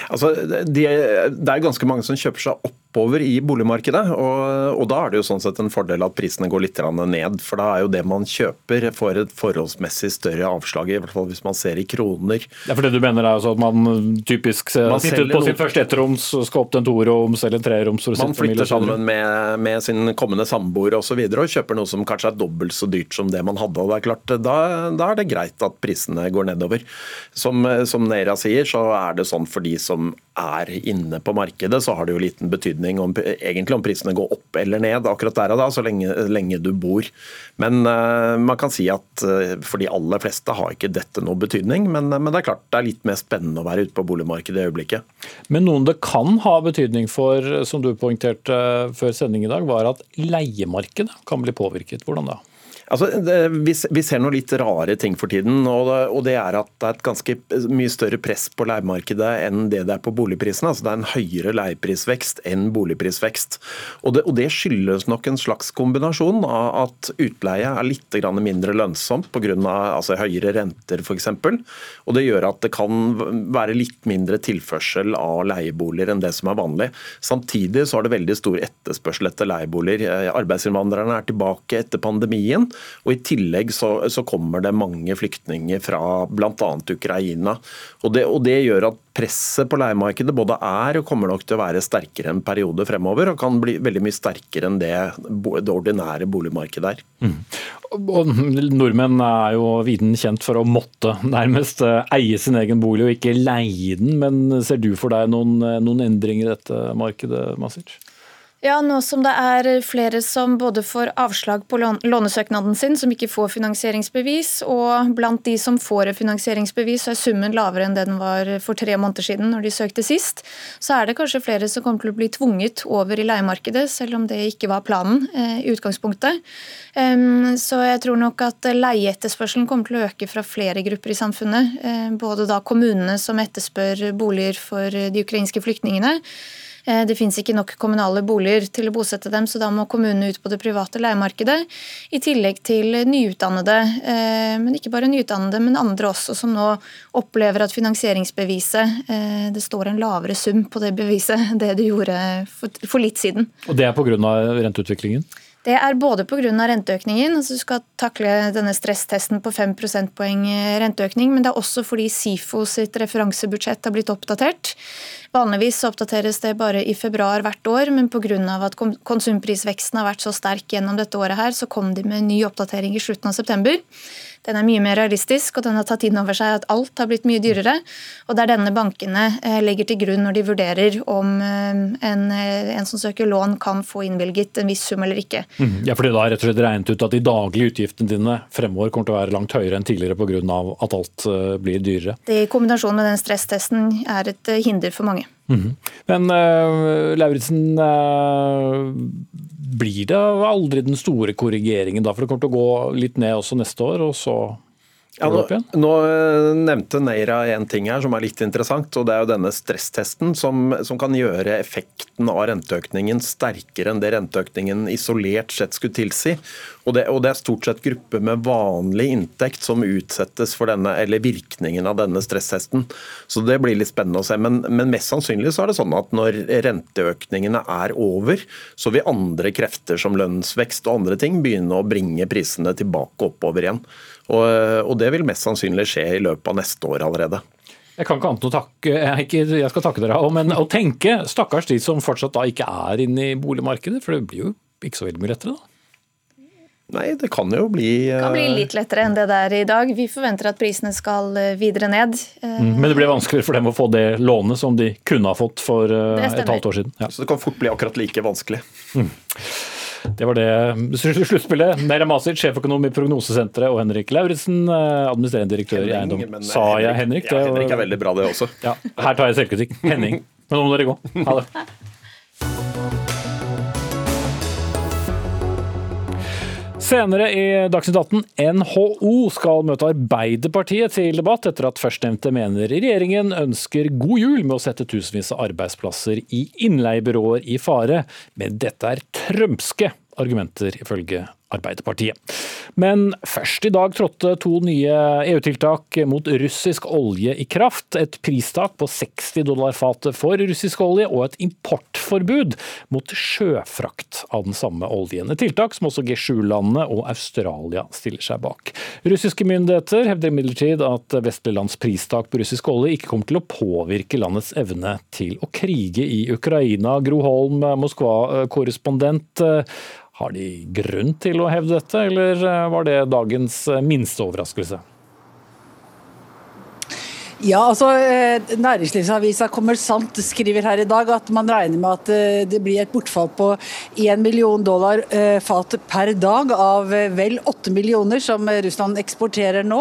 Altså, det, det er ganske mange som kjøper seg opp oppover i boligmarkedet. Og, og, da er det jo sånn sett en fordel at prisene går litt ned. For da er jo det man kjøper får et forholdsmessig større avslag, i hvert fall hvis man ser i kroner. Ja, for det du mener er altså at man typisk man sitter på sitt første ettroms, skal opp til en toroms eller en treroms? Man flytter sammen med, med, sin kommende samboer osv. Og, så videre, og kjøper noe som kanskje er dobbelt så dyrt som det man hadde. og det er klart, Da, da er det greit at prisene går nedover. Som, som Nera sier, så er det sånn for de som er inne på markedet, så har det jo liten betydning om, egentlig om prisene går opp eller ned akkurat der og da, så lenge, lenge du bor. Men uh, man kan si at uh, for de aller fleste har ikke dette noe betydning. Men, uh, men, det er klart det er litt mer spennende å være ute på boligmarkedet i øyeblikket. Men noen det kan ha betydning for, som du poengterte før sending i dag, var at leiemarkedet kan bli påvirket. Hvordan da? Altså, det, vi, vi, ser noen litt rare ting for tiden. Og det, og det, er at det er et ganske mye større press på leiemarkedet enn det det er på boligprisene. Altså, det er en høyere leieprisvekst enn boligprisvekst. Og det, og det, skyldes nok en slags kombinasjon av at utleie er litt mindre lønnsomt pga. Altså, høyere renter f.eks. Og det gjør at det kan være litt mindre tilførsel av leieboliger enn det som er vanlig. Samtidig så har det veldig stor etterspørsel etter leieboliger. Arbeidsinnvandrerne er tilbake etter pandemien. Og I tillegg så, så kommer det mange flyktninger fra bl.a. Ukraina. Og det, og det gjør at presset på leiemarkedet både er og kommer nok til å være sterkere en periode fremover, og kan bli veldig mye sterkere enn det det ordinære boligmarkedet er. Mm. Og nordmenn er jo viden kjent for å måtte nærmest eh, eie sin egen bolig og ikke leie den, men ser du for deg noen, noen endringer i dette markedet, Masic? Ja, nå som det er flere som både får avslag på lånesøknaden sin, som ikke får finansieringsbevis, og blant de som får finansieringsbevis, så er summen lavere enn det den var for tre måneder siden når de søkte sist, så er det kanskje flere som kommer til å bli tvunget over i leiemarkedet, selv om det ikke var planen eh, i utgangspunktet. Så jeg tror nok at leieetterspørselen kommer til å øke fra flere grupper i samfunnet. Eh, både da kommunene som etterspør boliger for de ukrainske flyktningene, det finnes ikke nok kommunale boliger til å bosette dem, så da må kommunene ut på det private leiemarkedet. I tillegg til nyutdannede, eh, men ikke bare nyutdannede, men andre også, som nå opplever at finansieringsbeviset eh, Det står en lavere sum på det beviset enn det det gjorde for litt siden. Og det er pga. renteutviklingen? Det er både pga. renteøkningen, altså du skal takle denne stresstesten på 5 prosentpoeng renteøkning, men det er også fordi SIFO sitt referansebudsjett har blitt oppdatert. Vanligvis oppdateres det bare i februar hvert år, men pga. at konsumprisveksten har vært så sterk gjennom dette året, her, så kom de med en ny oppdatering i slutten av september. Den er mye mer realistisk, og den har tatt inn over seg at alt har blitt mye dyrere. Og det er denne bankene eh, legger til grunn når de vurderer om eh, en, eh, en som søker lån kan få innvilget en viss sum eller ikke. Mm, ja, for det er rett og slett regnet ut at de daglige utgiftene dine fremover kommer til å være langt høyere enn tidligere pga. at alt blir dyrere? Det I kombinasjon med den stresstesten er et hinder for mange. Mm. Men uh, Lauritzen, uh, blir det aldri den store korrigeringen da? For det kommer til å gå litt ned også neste år, og så ja, nå, nå, eh, nevnte Neira en ting her som er litt interessant. og Det er jo denne stresstesten som, som, kan gjøre effekten av renteøkningen sterkere enn det renteøkningen isolert sett skulle tilsi. Og det, og det er stort sett grupper med vanlig inntekt som utsettes for denne, eller virkningen av denne stresstesten. Så det blir litt spennende å se. Men, men mest sannsynlig så er det sånn at når renteøkningene er over, så vil andre krefter som lønnsvekst og andre ting begynne å bringe prisene tilbake oppover igjen. Og, og det vil mest sannsynlig skje i løpet av neste år allerede. Jeg kan ikke annet å takke, jeg, ikke, jeg skal takke dere, men å tenke stakkars de som fortsatt da ikke er inne i boligmarkedet, for det blir jo ikke så veldig mye lettere da? Nei, det kan jo bli Det kan bli eh, litt lettere enn det det er i dag. Vi forventer at prisene skal eh, videre ned. Mm, men det blir vanskeligere for dem å få det lånet som de kunne ha fått for eh, et halvt år siden. Ja. Så det kan fort bli akkurat like vanskelig. Mm. Det var det sluttspillet. Meira Masic, sjeføkonom i Prognosesenteret, og Henrik Lauritzen, eh, administrerende direktør i Eiendom. Sa jeg Henrik? Ja, Henrik er veldig bra, det også. Ja, her tar jeg selvkritikk. Henning. Men nå må dere gå. Ha det. Senere i Dagsnytt 18 NHO skal møte Arbeiderpartiet til debatt etter at førstnevnte mener regjeringen ønsker god jul med å sette tusenvis av arbeidsplasser i innleiebyråer i fare. Men dette er trømske argumenter, ifølge Arbeiderpartiet. Men først i dag trådte to nye EU-tiltak mot russisk olje i kraft. Et pristak på 60 dollar fatet for russisk olje og et importforbud mot sjøfrakt av den samme oljen. Et tiltak som også G7-landene og Australia stiller seg bak. Russiske myndigheter hevder imidlertid at vestlige lands pristak på russisk olje ikke kommer til å påvirke landets evne til å krige i Ukraina. Gro Holm, Moskva-korrespondent. Har de grunn til å hevde dette, eller eh, var det dagens eh, minste overraskelse? Ja, altså eh, Næringslivsavisa Kommersant skriver her i dag at man regner med at eh, det blir et bortfall på 1 million dollar eh, fat per dag av vel 8 millioner som Russland eksporterer nå.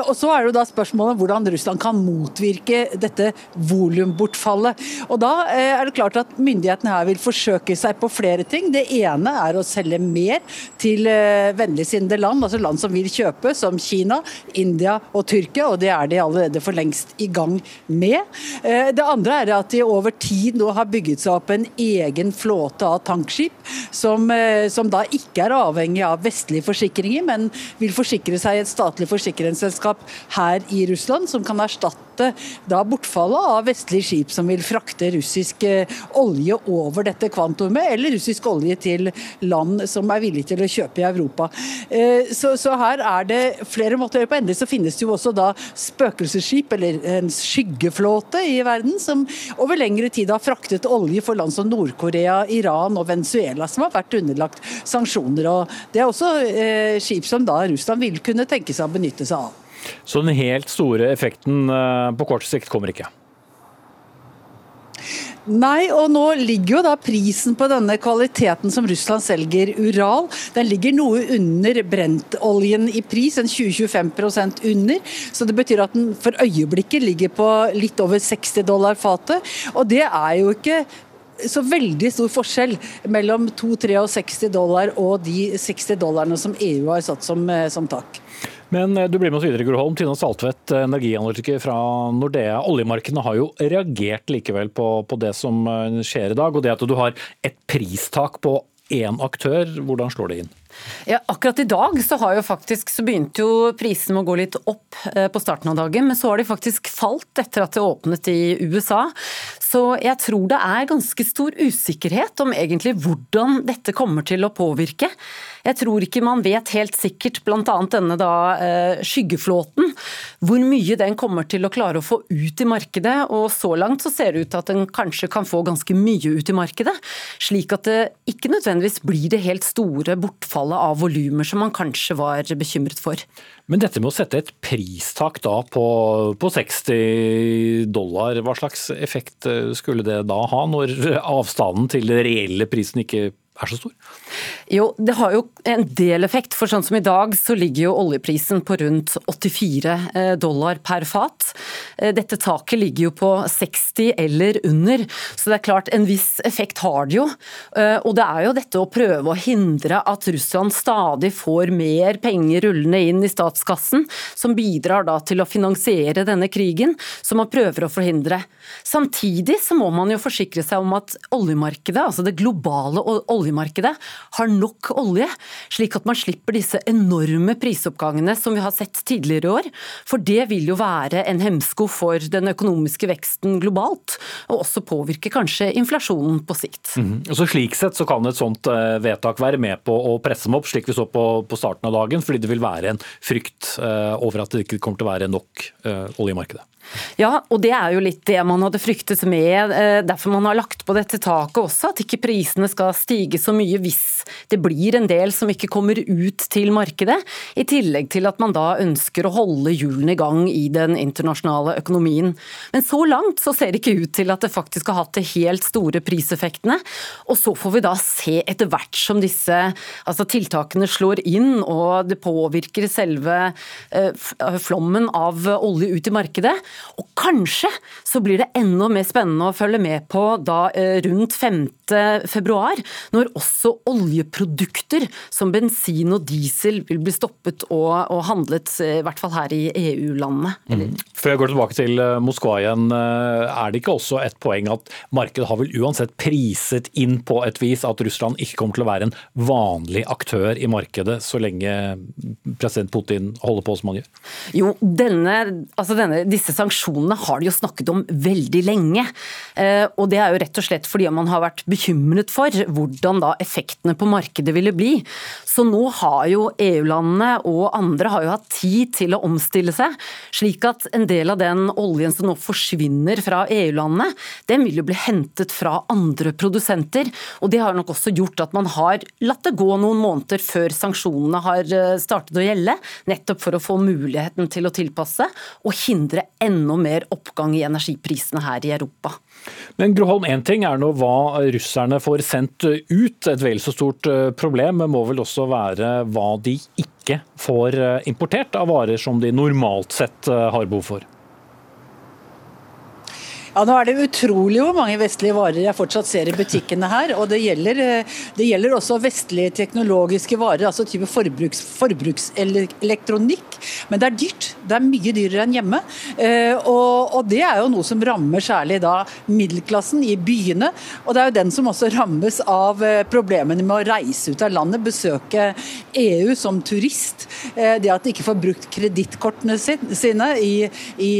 Og Så er det jo da spørsmålet hvordan Russland kan motvirke dette volumbortfallet. Og Da er det klart at myndighetene her vil forsøke seg på flere ting. Det ene er å selge mer til vennligsinnede land, altså land som vil kjøpe, som Kina, India og Tyrkia. og Det er de allerede for lengst lengst i gang med. Eh, det andre er at de over tid nå har bygget seg opp en egen flåte av tankskip, som, eh, som da ikke er avhengig av vestlige forsikringer, men vil forsikre seg i et statlig forsikringsselskap her i Russland, som kan erstatte erstatte da bortfallet av vestlige skip som vil frakte russisk eh, olje over dette kvantumet, eller russisk olje til land som er villige til å kjøpe i Europa. Eh, så, så her er det flere måter å gjøre på. Endelig så finnes det jo også da spøkelsesskip, eller en skyggeflåte i verden, som over lengre tid har fraktet olje for land som Nord-Korea, Iran og Venezuela, som har vært underlagt sanksjoner. og Det er også eh, skip som da Russland vil kunne tenke seg å benytte seg av. Så den helt store effekten eh, på kort sikt kommer ikke? Nei, og nå ligger jo da prisen på denne kvaliteten som Russland selger, Ural, den ligger noe under brentoljen i pris, en 20-25% under. Så det betyr at den for øyeblikket ligger på litt over 60 dollar fatet. Og det er jo ikke så veldig stor forskjell mellom 2-63 dollar og de 60 dollarene som EU har satt som, eh, som tak. Men eh, du blir med oss videre, Gro Holm. Tina Saltvedt, eh, energianalytiker fra Nordea. Oljemarkedene har jo reagert likevel på, på, det som eh, skjer i dag. Og det at du har et pristak på én aktør, hvordan slår det inn? Ja, akkurat i dag så, har jo faktisk, så begynte jo prisene å gå litt opp på starten av dagen, men så har de faktisk falt etter at det åpnet i USA. Så jeg tror det er ganske stor usikkerhet om egentlig hvordan dette kommer til å påvirke. Jeg tror ikke man vet helt sikkert, bl.a. denne da, eh, skyggeflåten, hvor mye den kommer til å klare å få ut i markedet. Og så langt så ser det ut til at den kanskje kan få ganske mye ut i markedet. Slik at det ikke nødvendigvis blir det helt store bortfallet av volumer som man kanskje var bekymret for. Men dette med å sette et pristak da på, på 60 dollar, hva slags effekt skulle det da ha, når avstanden til den reelle prisen ikke er så stor? Jo, det har jo en del effekt. For sånn som i dag så ligger jo oljeprisen på rundt 84 eh, dollar per fat. Eh, dette taket ligger jo på 60 eller under, så det er klart en viss effekt har det jo. Eh, og det er jo dette å prøve å hindre at Russland stadig får mer penger rullende inn i statskassen, som bidrar da til å finansiere denne krigen, som man prøver å forhindre. Samtidig så må man jo forsikre seg om at oljemarkedet, altså det globale oljemarkedet, oljemarkedet har nok olje, slik at man slipper disse enorme prisoppgangene som vi har sett tidligere i år. For det vil jo være en hemsko for den økonomiske veksten globalt, og også påvirke kanskje inflasjonen på sikt. Mm. Så Slik sett så kan et sånt eh, vedtak være med på å presse dem opp, slik vi så på, på starten av dagen, fordi det vil være en frykt uh, over at det ikke kommer til å være nok uh, olje i markedet. Ja, og det er jo litt det man hadde fryktet med. Eh, derfor man har lagt på dette taket også, at ikke prisene skal stige så mye hvis det blir en del som ikke kommer ut til markedet. I tillegg til at man da ønsker å holde hjulene i gang i den internasjonale økonomien. Men så langt så ser det ikke ut til at det faktisk har hatt de helt store priseffektene. Og så får vi da se etter hvert som disse altså tiltakene slår inn og det påvirker selve eh, flommen av olje ut i markedet Og kanskje så blir det enda mer spennende å følge med på da eh, rundt 5. februar, når også oljeprodukter som bensin og diesel vil bli stoppet og, og handlet, i hvert fall her i EU-landene. Mm. Før jeg går tilbake til Moskva igjen, er det ikke også et poeng at markedet har vel uansett priset inn på et vis at Russland ikke kommer til å være en vanlig aktør i markedet så lenge president Putin holder på som han gjør? Jo, denne, altså denne, disse sanksjonene har de jo snakket om veldig lenge. Eh, og det er jo rett og slett fordi man har vært bekymret for hvordan da effektene på markedet ville bli. Så nå har jo EU-landene og andre har jo hatt tid til å omstille seg, slik at en del av den oljen som nå forsvinner fra EU-landene, den vil jo bli hentet fra andre produsenter. Og det har nok også gjort at man har latt det gå noen måneder før sanksjonene har eh, startet å gjelde, nettopp for å få muligheten til å tilpasse og hindre enda mer oppgang i energiprisene her i Europa. Men Groholm, én ting er nå hva russerne får sendt ut, et vel så stort eh, problem, må vel også være hva de ikke får eh, importert av varer som de normalt sett har behov for? Ja, Nå er det utrolig hvor mange vestlige varer jeg fortsatt ser i butikkene her. og Det gjelder, eh, det gjelder også vestlige teknologiske varer, altså type forbruks, forbrukselektronikk. Men det er dyrt. Det er mye dyrere enn hjemme. Eh, og, og, det er jo noe som rammer særlig da middelklassen i byene. Og det er jo den som også rammes av eh, problemene med å reise ut av landet, besøke EU som turist. Det at de ikke får brukt kredittkortene sine i, i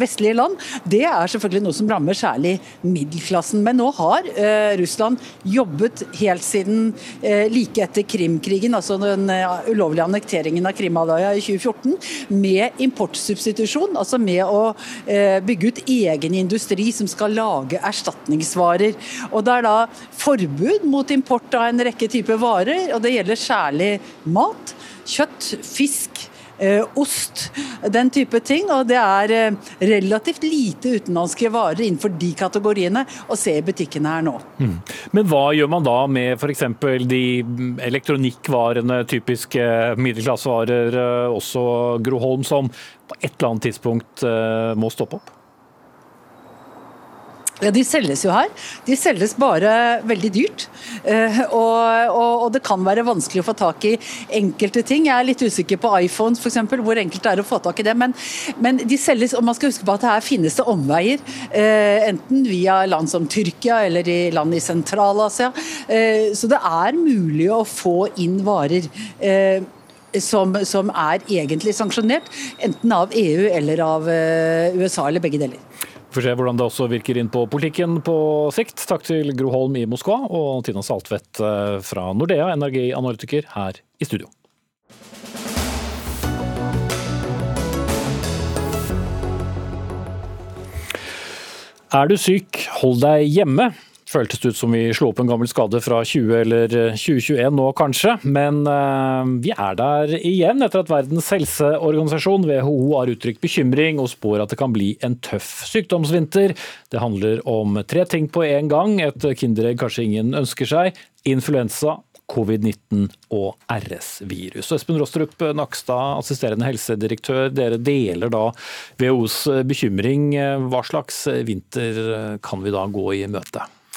vestlige land. det er er selvfølgelig noe som rammer særlig middelklassen. Men nå har eh, Russland jobbet helt siden eh, like etter Krimkrigen, altså den uh, ulovlige annekteringen av Krimhalvøya i 2014, med importsubstitusjon. Altså med å eh, bygge ut egen industri som skal lage erstatningsvarer. Og Det er da forbud mot import av en rekke typer varer, og det gjelder særlig mat, kjøtt, fisk ost, den type ting. Og det er eh, relativt lite utenlandske varer innenfor de kategoriene å se i butikkene her nå. Mm. Men hva gjør man da med f.eks. de elektronikkvarene, typiske middelklassevarer, også også Groholm, som på et eller annet tidspunkt må stoppe opp? Ja, De selges jo her. De selges bare veldig dyrt. Uh, og, og, og, det kan være vanskelig å få tak i enkelte ting. Jeg er litt usikker på iPhones f.eks., hvor enkelt det er å få tak i det. Men, men, de selges, og man skal huske på at her finnes det omveier. Uh, enten via land som Tyrkia eller i land i Sentral-Asia. Uh, så det er mulig å få inn varer. Som, som, er egentlig sanksjonert, enten av EU eller av USA, eller begge deler. Får se hvordan det også virker inn på politikken på sikt. Takk til Gro Holm i Moskva og Tina Saltvedt eh, fra Nordea, energianalytiker her i studio. Er du syk, hold deg hjemme føltes ut som vi slo opp en gammel skade fra 20 eller 2021 nå, kanskje. Men uh, vi er der igjen etter at Verdens helseorganisasjon, WHO, har uttrykt bekymring og spår at det kan bli en tøff sykdomsvinter. Det handler om tre ting på en gang, et kinderegg kanskje ingen ønsker seg. Influensa, covid-19 og RS-virus. Espen Rostrup Nakstad, assisterende helsedirektør. Dere deler da WHOs bekymring. Hva slags vinter kan vi da gå i møte?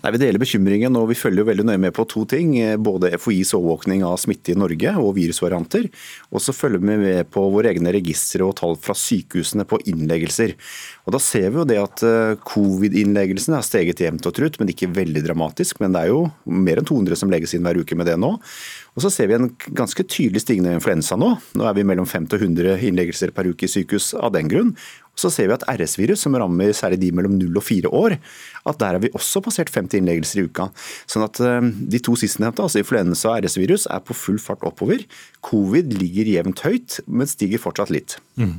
Nei, Vi deler bekymringen og vi følger jo veldig nøye med på to ting. Både FHIs overvåkning av smitte i Norge og virusvarianter. Og så følger vi med på våre egne registre og tall fra sykehusene på innleggelser. Og Da ser vi jo det at eh, covid-innleggelsene har steget jevnt og trutt, men ikke veldig dramatisk. Men det er jo mer enn 200 som legges inn hver uke med det nå. Og så ser vi en ganske tydelig stigende influensa nå. Nå er vi mellom 50 og 100 innleggelser per uke i sykehus av den grunn så ser vi at RS-virus, som rammer særlig de mellom 0 og 4 år, at der har vi også passert 50 innleggelser i uka. Sånn at eh, de to sistnevnte, altså influensa og RS-virus, er på full fart oppover. Covid ligger jevnt høyt, men stiger fortsatt litt. Mm.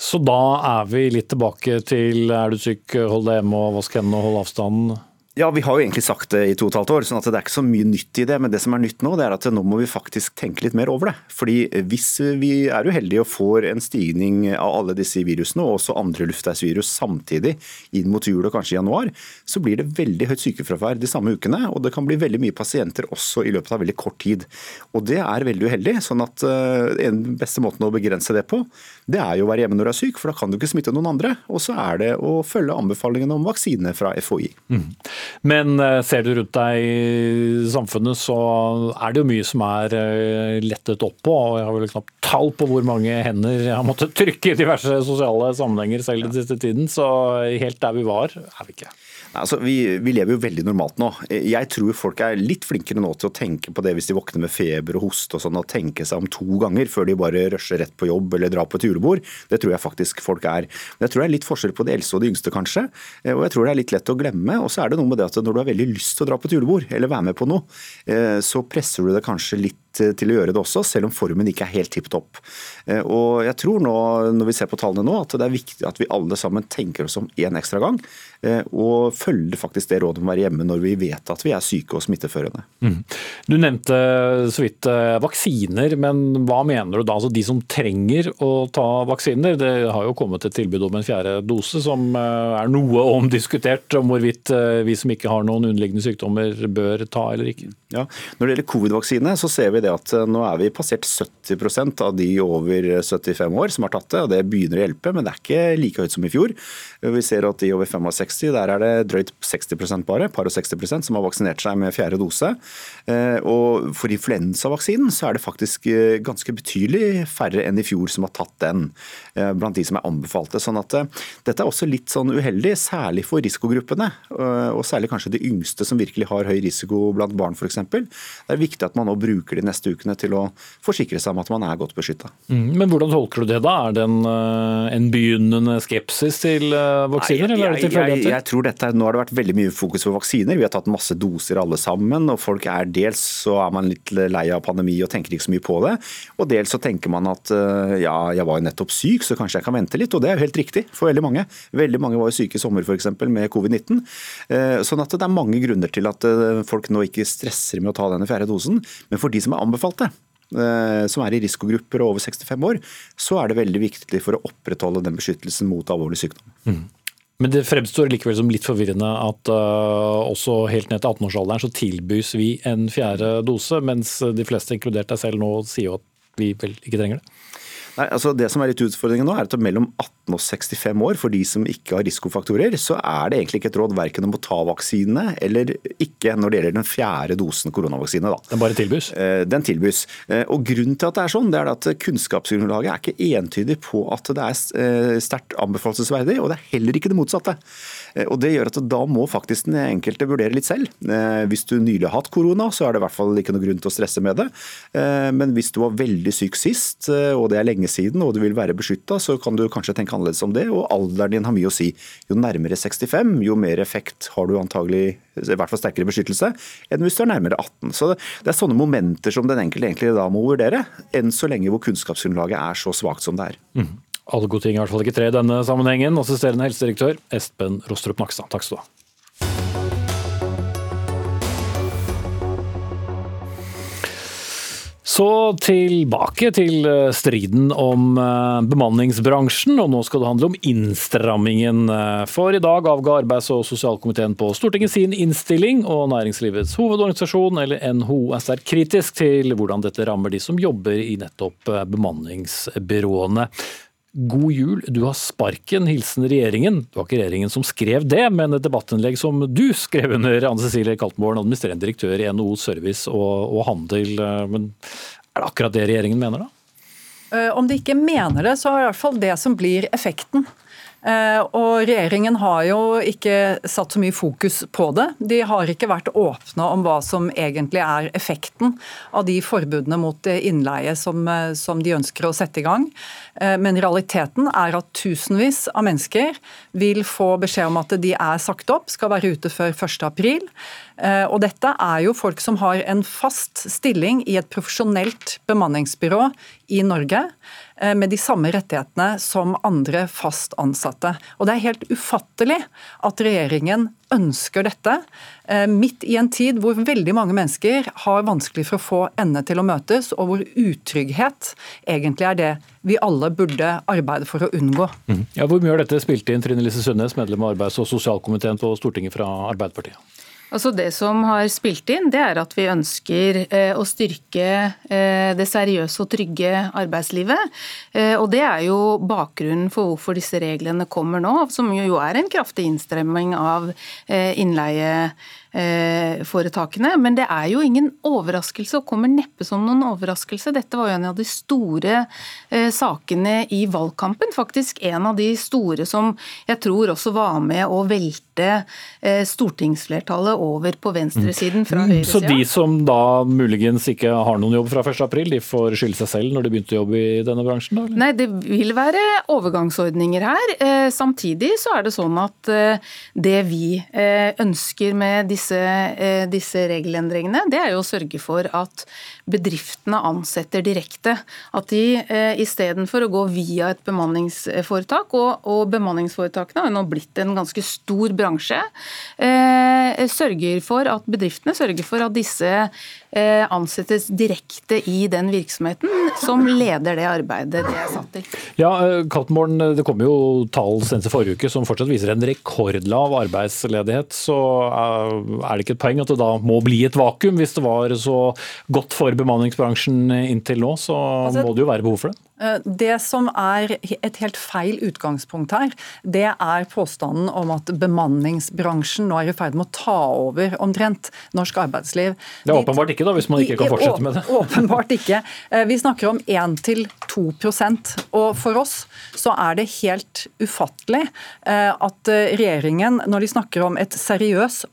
Så da er vi litt tilbake til er du syk, hold deg hjemme og vask hendene og hold avstanden? Ja, Vi har jo egentlig sagt det i to og et halvt år, sånn at det er ikke så mye nytt i det. Men det som er nytt nå, det er at nå må vi faktisk tenke litt mer over det. Fordi Hvis vi er uheldige og får en stigning av alle disse virusene, og også andre luftveisvirus samtidig inn mot jul og kanskje januar, så blir det veldig høyt sykefravær de samme ukene. Og det kan bli veldig mye pasienter også i løpet av veldig kort tid. Og det er veldig uheldig. sånn at Den beste måten å begrense det på, det er jo å være hjemme når du er syk, for da kan du ikke smitte noen andre. Og så er det å følge anbefalingene om vaksine fra FHI. Mm. Men eh, ser du rundt deg i samfunnet, så er det jo mye som er eh, lettet opp på. og Jeg har vel knapt tall på hvor mange hender jeg har måttet trykke i diverse sosiale sammenhenger selv den siste tiden. Så helt der vi var, er vi ikke. Altså, vi, vi, lever jo veldig normalt nå. Jeg tror folk er litt flinkere nå til å tenke på det hvis de våkner med feber og hoste og sånn, og tenke seg om to ganger før de bare rusher rett på jobb eller drar på et julebord. Det tror jeg faktisk folk er. Men jeg tror det er litt forskjell på de eldste og de yngste, kanskje. Og jeg tror det er litt lett å glemme. Og så er det noe med det at når du har veldig lyst til å dra på et julebord eller være med på noe, eh, så presser du det kanskje litt til å gjøre det også, selv om formen ikke er helt tipp topp. Eh, og jeg tror nå, når vi ser på tallene nå, at det er viktig at vi alle sammen tenker oss om én ekstra gang. Eh, og følger faktisk det rådet om å være hjemme når vi vet at vi er syke og smitteførende. Mm. Du nevnte så vidt eh, vaksiner, men hva mener du da? Altså de som trenger å ta vaksiner? Det har jo kommet et tilbud om en fjerde dose, som er noe omdiskutert om hvorvidt vi som ikke har noen underliggende sykdommer bør ta eller ikke. Ja, Når det gjelder covid-vaksine, så ser vi det at nå er vi passert 70% av de over 75 år som har tatt det. og Det begynner å hjelpe, men det er ikke like høyt som i fjor. Vi ser at de over 65, der er det drøyt 60% bare, par og 60% som har vaksinert seg med fjerde dose. Eh, og for influensavaksinen så er det faktisk eh, ganske betydelig færre enn i fjor som har tatt den, eh, blant de som er anbefalte. Sånn at dette er også litt sånn uheldig, særlig for risikogruppene. Og særlig kanskje de yngste som virkelig har høy risiko blant barn f.eks. Det er viktig at man nå bruker de neste ukene til å forsikre seg om at man er godt beskytta. Mm, men hvordan tolker du det da? Er det en, en begynnende skepsis til vaksiner? Nei, jeg, jeg, jeg, jeg, tror dette, Nå har det vært veldig mye fokus på vaksiner. Vi har tatt masse doser alle sammen. og folk er Dels så er man litt lei av pandemi og tenker ikke så mye på det. Og dels så tenker man at eh, ja, jeg var jo nettopp syk, så kanskje jeg kan vente litt. Og det er jo helt riktig for veldig mange. Veldig mange var jo syke i sommer f.eks. med covid-19. Eh, sånn at det er mange grunner til at eh, folk nå ikke stresser med å ta denne fjerde dosen. Men for de som er anbefalt det, som er i risikogrupper og over 65 år, så er det veldig viktig for å opprettholde den beskyttelsen mot alvorlig sykdom. Mm. Men det fremstår likevel som litt forvirrende at uh, også helt ned til 18-årsalderen så tilbys vi en fjerde dose, mens de fleste, inkludert deg selv, nå sier jo at vi vel ikke trenger det. Nei, altså Det som er litt utfordringen nå, er at mellom 18 og 65 år, for de som ikke har risikofaktorer, så er det egentlig ikke et råd verken om å ta vaksinene eller ikke når det gjelder den fjerde dosen koronavaksine. Da. Den bare tilbys? Eh, den tilbys. Eh, og Grunnen til at det er sånn, det er at kunnskapsgrunnlaget er ikke entydig på at det er eh, sterkt anbefalesverdig, og det er heller ikke det motsatte. Og Det gjør at da må faktisk den enkelte vurdere litt selv. Hvis du nylig har hatt korona, så er det i hvert fall ikke noe grunn til å stresse med det. Men hvis du var veldig syk sist, og det er lenge lenge siden og du vil være beskytta, så kan du kanskje tenke annerledes om det. Og alderen din har mye å si. Jo nærmere 65, jo mer effekt har du antagelig, i hvert fall sterkere beskyttelse, enn hvis du er nærmere 18. Så det er sånne momenter som den enkelte egentlig da må vurdere, enn så lenge hvor kunnskapsgrunnlaget er så svakt som det er. Mm. Alle gode ting er i hvert fall ikke tre i denne sammenhengen. Assisterende helsedirektør Espen Rostrup Nakstad, takk skal du ha. Så tilbake til eh, striden om eh, bemanningsbransjen, og nå skal det handle om innstrammingen. Eh, for i dag avga arbeids- og sosialkomiteen på Stortinget sin innstilling, og Næringslivets hovedorganisasjon, eller NHO, er sterkt kritisk til hvordan dette rammer de som jobber i nettopp bemanningsbyråene. God jul, du har sparken. Hilsen regjeringen. Det var ikke regjeringen som skrev det, men et debattinnlegg som du skrev under, Anne Cecilie Kaltenborn, administrerende direktør i NHO Service og, og Handel. Men er det akkurat det regjeringen mener, da? Eh, om de ikke mener det, så er det i hvert fall det som blir effekten. Eh, og Regjeringen har jo ikke satt så mye fokus på det. De har ikke vært åpne om hva som egentlig er effekten av de forbudene mot innleie som, eh, som de ønsker å sette i gang. Eh, men realiteten er at tusenvis av mennesker vil få beskjed om at de er sagt opp, skal være ute før 1.4. Og dette er jo folk som har en fast stilling i et profesjonelt bemanningsbyrå i Norge. Eh, med de samme rettighetene som andre fast ansatte. Og Det er helt ufattelig at regjeringen ønsker dette, eh, midt i en tid hvor veldig mange mennesker har vanskelig for å få endene til å møtes, og hvor utrygghet egentlig er det vi alle burde arbeide for å unngå. Mm. Ja, hvor mye har dette spilt inn, Trine Lise Sundnes, medlem av arbeids- og sosialkomiteen på Stortinget fra Arbeiderpartiet? Altså Det som har spilt inn, det er at vi ønsker eh, å styrke eh, det seriøse og trygge arbeidslivet. Eh, og Det er jo bakgrunnen for hvorfor disse reglene kommer nå, som jo er en kraftig innstrømming av innleie Eh, foretakene. Men det er jo ingen overraskelse, og kommer neppe som noen overraskelse. Dette var jo en av de store eh, sakene i valgkampen. Faktisk en av de store som jeg tror også var med å velte eh, stortingsflertallet over på venstresiden fra mm. høyresida. Så de som da muligens ikke har noen jobb fra 1.4, de får skylde seg selv når de begynte å jobbe i denne bransjen? da? Eller? Nei, det vil være overgangsordninger her. Samtidig så er det sånn at det vi ønsker med disse disse, eh, disse, regelendringene, det er jo å sørge for at bedriftene ansetter direkte. At de eh, istedenfor å gå via et bemanningsforetak, og, og bemanningsforetakene har nå blitt en ganske stor bransje, eh, sørger for at bedriftene sørger for at disse eh, ansettes direkte i den virksomheten som leder det arbeidet de er satt til. Ja, eh, Kaltenborn, det kom jo tall senest forrige uke som fortsatt viser en rekordlav arbeidsledighet. Så er det ikke et poeng at det da må bli et vakuum? Hvis det var så godt bemanningsbransjen inntil nå, så altså, må det jo være behov for det? Eh, det som er et helt feil utgangspunkt her, det er påstanden om at bemanningsbransjen nå er i ferd med å ta over omtrent norsk arbeidsliv. Det er åpenbart ikke, da, hvis man ikke kan fortsette med det. Åpenbart ikke. Eh, vi snakker om 1-2% og for oss så er det helt ufattelig eh, at regjeringen, når de snakker om et seriøst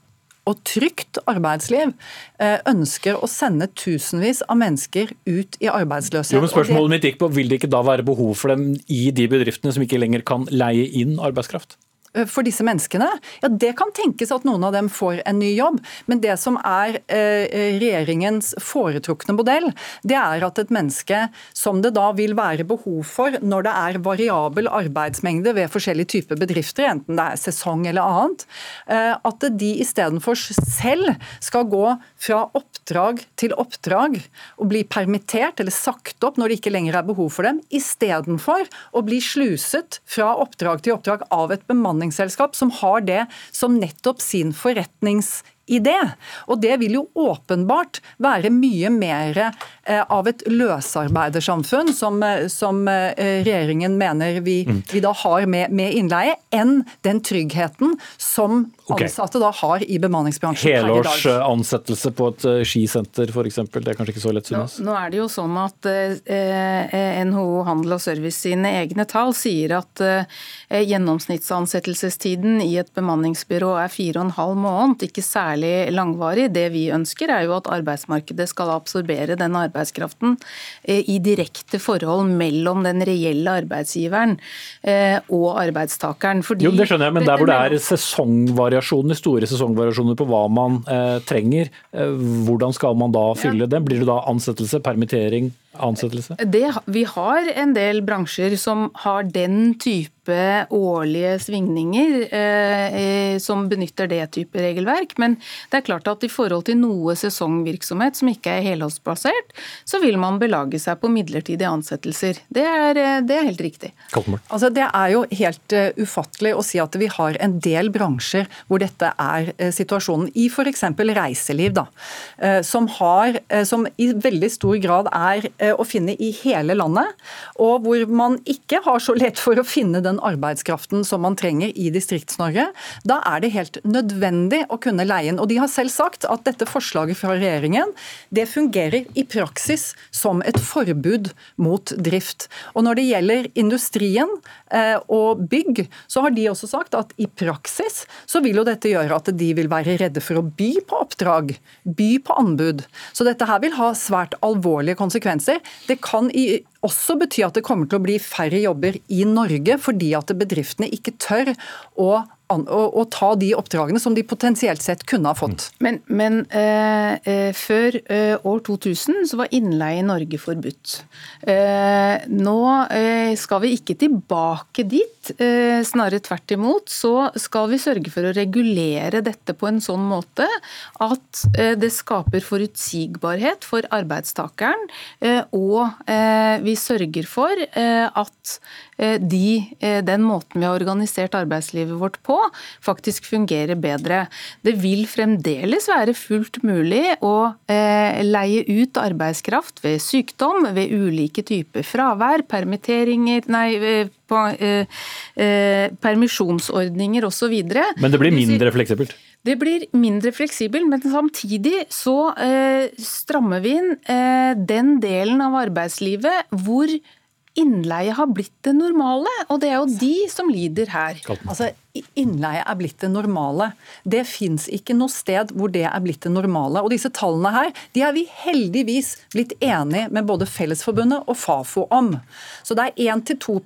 og trygt arbeidsliv eh, ønsker å sende tusenvis av mennesker ut i arbeidsløshet. Jo, men spørsmålet mitt gikk på, Vil det ikke da være behov for dem i de bedriftene som ikke lenger kan leie inn arbeidskraft? Eh, for disse menneskene? Ja, Det kan tenkes at noen av dem får en ny jobb, men det som er eh, regjeringens foretrukne modell, det er at et menneske som det da vil være behov for når det er variabel arbeidsmengde ved forskjellige typer bedrifter, enten det er sesong eller annet, eh, at de istedenfor selv skal gå fra oppdrag til oppdrag og bli permittert eller sagt opp når det ikke lenger er behov for dem, istedenfor å bli sluset fra oppdrag til oppdrag av et bemanningsselskap bemanningsselskap som har det som nettopp sin forretningsidé. Og det vil jo åpenbart være mye mer eh, av et løsarbeidersamfunn, som, eh, som eh, regjeringen mener vi, mm. vi da har med, med, innleie, enn den tryggheten som ansatte da har i bemanningsbransjen Helårs ansettelse på et skisenter f.eks., det er kanskje ikke så lett, synes? Nå, nå er det jo sånn at eh, NHO Handel og Service sine egne tall sier at eh, gjennomsnittsansettelsestiden i et bemanningsbyrå er fire og en halv måned, ikke særlig langvarig. Det vi ønsker er jo at arbeidsmarkedet skal absorbere den arbeidskraften eh, i direkte forhold mellom den reelle arbeidsgiveren eh, og arbeidstakeren. Fordi jo, det skjønner jeg, men der hvor det er sesongvariasjoner, store sesongvariasjoner på hva man eh, trenger, eh, hvordan skal man da fylle ja. det? Blir det da ansettelse, permittering, ansettelse? Det, vi har en del bransjer som har den type årlige svingninger eh, som benytter det type regelverk. Men det er klart at i forhold til noe sesongvirksomhet som ikke er helårsbasert, så vil man belage seg på midlertidige ansettelser. Det er, eh, det er helt riktig. Altså, det er jo helt uh, ufattelig å si at vi har en del bransjer hvor dette er uh, situasjonen. I f.eks. reiseliv, da, uh, som, har, som i veldig stor grad er å finne i hele landet, og hvor man ikke har så lett for å finne den arbeidskraften som man trenger i Distrikts-Norge. Da er det helt nødvendig å kunne leie inn. Og de har selv sagt at dette forslaget fra regjeringen det fungerer i praksis som et forbud mot drift. Og når det gjelder industrien eh, og bygg, så har de også sagt at i praksis så vil jo dette gjøre at de vil være redde for å by på oppdrag, by på anbud. Så dette her vil ha svært alvorlige konsekvenser. Det kan i også bety at det kommer til å bli færre jobber i Norge, fordi at bedriftene ikke tør å å, ta de oppdragene som de potensielt sett kunne ha fått. Men, men eh, eh før eh, år 2000 så var innleie i Norge forbudt. Eh, nå eh, skal vi ikke tilbake dit, eh, snarere tvert imot. Så skal vi sørge for å regulere dette på en sånn måte at det skaper forutsigbarhet for arbeidstakeren, og vi sørger for at de, eh, den måten vi har organisert arbeidslivet vårt på, faktisk fungerer bedre. Det vil fremdeles være fullt mulig å eh, leie ut arbeidskraft ved sykdom, ved ulike typer fravær, permitteringer, nei, permisjonsordninger osv. Men det blir mindre fleksibelt? Det blir mindre fleksibelt, men samtidig så strammer vi inn den delen av arbeidslivet hvor innleie har blitt det normale, og det er jo de som lider her. Altså, innleie er blitt det normale. Det fins ikke noe sted hvor det er blitt det normale. Og disse tallene her, de er vi heldigvis blitt enige med både Fellesforbundet og Fafo om. Så det er 1-2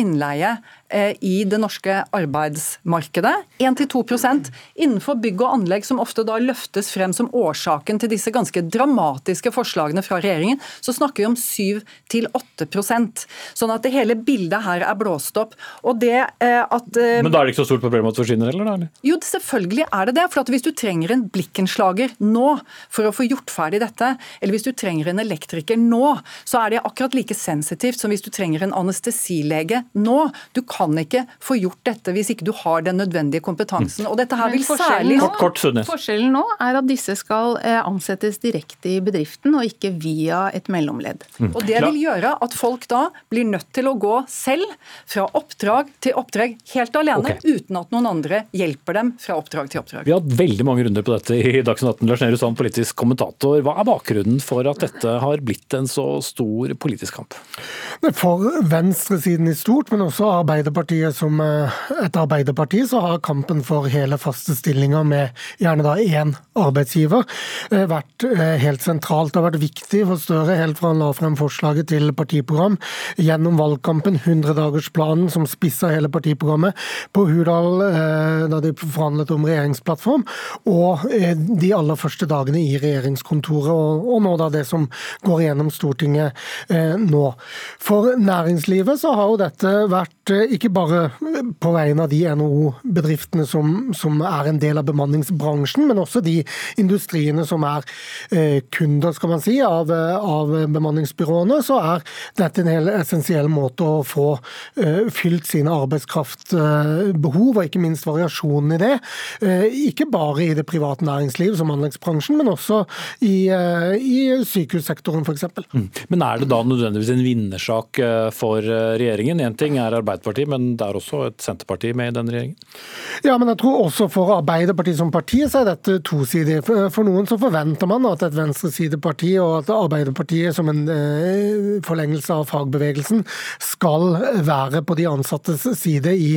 innleie i det norske arbeidsmarkedet. 1-2% innenfor bygg og anlegg, som ofte da løftes frem som årsaken til disse ganske dramatiske forslagene fra regjeringen, så snakker vi om 7-8% Sånn at det hele bildet her er blåst opp. Og det eh, at eh, Men da er det ikke så stort problem at det forsvinner heller, da? Jo, selvfølgelig er det det. For hvis du trenger en blikkenslager nå for å få gjort ferdig dette, eller hvis du trenger en elektriker nå, så er det akkurat like sensitivt som hvis du trenger en anestesilege nå. Du kan ikke få gjort dette hvis ikke du har den nødvendige kompetansen. Og dette her vil særlig... Nå, kort, kort, forskjellen nå er at disse skal eh, ansettes direkte i bedriften, og ikke via et mellomledd. Mm. Og Det vil gjøre at folk da blir nødt til å gå selv fra oppdrag til oppdrag helt alene. Okay uten at noen andre hjelper dem fra oppdrag til oppdrag. Vi har hatt veldig mange runder på dette i Dagsnytt 18. Lars Nehru Sand, politisk kommentator. Hva er bakgrunnen for at dette har blitt en så stor politisk kamp? For venstresiden i stort, men også Arbeiderpartiet som eh, et arbeiderparti, så har kampen for hele faste stillinger med gjerne da én arbeidsgiver eh, vært eh, helt sentralt. Det har vært viktig for Støre helt fra han la frem forslaget til partiprogram gjennom valgkampen, 100-dagersplanen som spissa hele partiprogrammet. På Hurdal da de forhandlet om regjeringsplattform, og de aller første dagene i regjeringskontoret, og nå da det som går gjennom Stortinget nå. For næringslivet så har jo dette vært ikke bare på vegne av de NHO-bedriftene som, som, er en del av bemanningsbransjen, men også de industriene som er kunder skal man si, av, av bemanningsbyråene, så er dette en helt essensiell måte å få fylt sine arbeidskraftbehov behov, og ikke minst variasjonen i det. Eh, ikke bare i det private næringsliv, som anleggsbransjen, men også i, eh, i sykehussektoren f.eks. Mm. Men er det da nødvendigvis en vinnersak eh, for regjeringen? Én ting er Arbeiderpartiet, men det er også et Senterparti med i denne regjeringen? Ja, men jeg tror også for Arbeiderpartiet som parti så er dette tosidig. For noen så forventer man at et venstresideparti og at Arbeiderpartiet som en forlengelse av fagbevegelsen skal være på de ansattes side i,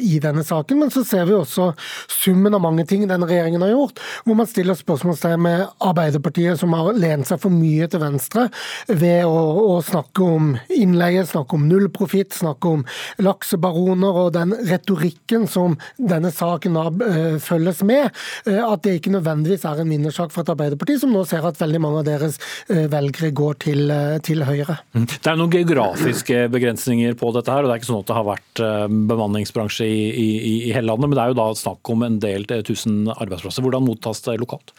i denne saken. Men så ser vi også summen av mange ting denne regjeringen har gjort, hvor man stiller spørsmålstegn med Arbeiderpartiet, som har lent seg for mye til venstre ved å, å snakke om innleie, snakke om nullprofitt, snakke om laksebaroner og den retorikken som denne saken uh, følges med. Uh, at det ikke nødvendigvis er en vinnersak for et Arbeiderparti, som nå ser at veldig mange av deres uh, velgere går til, til Høyre. Mm. Det er noen geografiske begrensninger på dette her, og det er ikke sånn at det har vært bemanningsbransje i, i, i, hele landet. Men det er jo da snakk om en del tusen arbeidsplasser. Hvordan mottas det lokalt?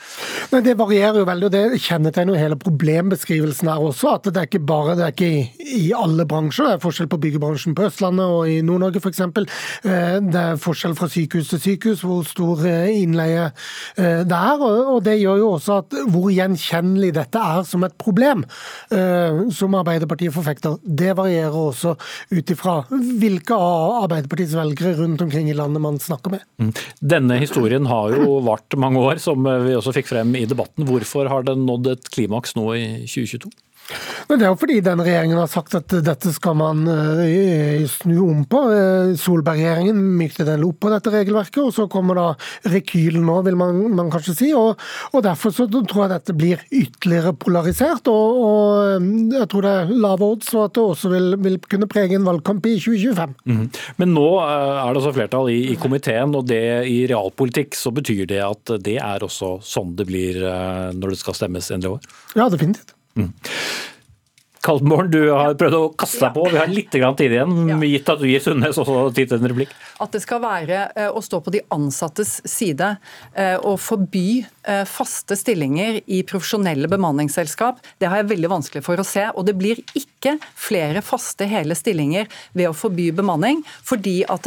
Nei, det varierer jo veldig, og det kjennetegner jo hele problembeskrivelsen her også. At det er ikke bare det er ikke i, i alle bransjer. Det er forskjell på byggebransjen på Østlandet og i Nord-Norge f.eks. Eh, det er forskjell fra sykehus til sykehus hvor stor eh, innleie eh, det er. Og det gjør jo også at hvor gjenkjennelig dette er som et problem, som Arbeiderpartiet forfekter, det varierer også ut ifra hvilke av Arbeiderpartiets velgere rundt omkring i landet man snakker med. Mm. Denne historien har jo vart mange år, som vi også fikk frem i debatten. Hvorfor har den nådd et klimaks nå i 2022? Men Det er jo fordi denne regjeringen har sagt at dette skal man uh, snu om på. Uh, Solberg-regjeringen mykte den opp på dette regelverket, og så kommer da rekylen nå, vil man, man kanskje si. Og, og, Derfor så tror jeg dette blir ytterligere polarisert. Og, og jeg tror det er lave odds for at det også vil, vil, kunne prege en valgkamp i 2025. Mm. Men nå er det altså flertall i, i, komiteen, og det i realpolitikk så betyr det at det er også sånn det blir når det skal stemmes endelig over? Ja, definitivt. Mm. Du har prøvd å kaste deg på. Vi har litt tid igjen, gitt at du gir Sundnes også tid til en replikk. At det skal være eh, å stå på de ansattes side eh, og forby eh, faste stillinger i profesjonelle bemanningsselskap, det har jeg veldig vanskelig for å se. Og det blir ikke flere faste hele stillinger ved å forby bemanning, fordi at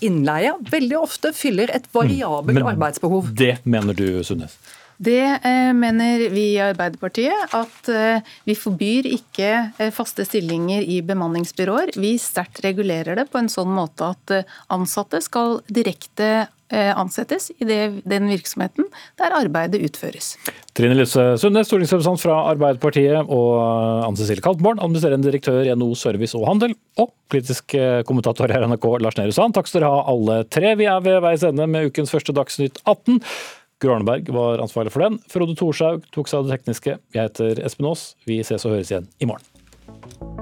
innleie veldig ofte fyller et variabelt mm. arbeidsbehov. Det mener du, Sundnes? Det eh, mener vi i Arbeiderpartiet. At eh, vi forbyr ikke eh, faste stillinger i bemanningsbyråer. Vi sterkt regulerer det på en sånn måte at ansatte skal direkte ansettes i det, den virksomheten der arbeidet utføres. Trine Lise Sundnes, stortingsrepresentant fra Arbeiderpartiet, og Anne Cecilie Kaltborn, administrerende direktør i NHO Service og Handel, og politisk kommentator her i NRK, Lars Nehru Sand. Takk skal dere ha alle tre. Vi er ved veis ende med ukens første Dagsnytt 18. Gro var ansvarlig for den. Frode Thorshaug tok seg av det tekniske. Jeg heter Espen Aas. Vi ses og høres igjen i morgen.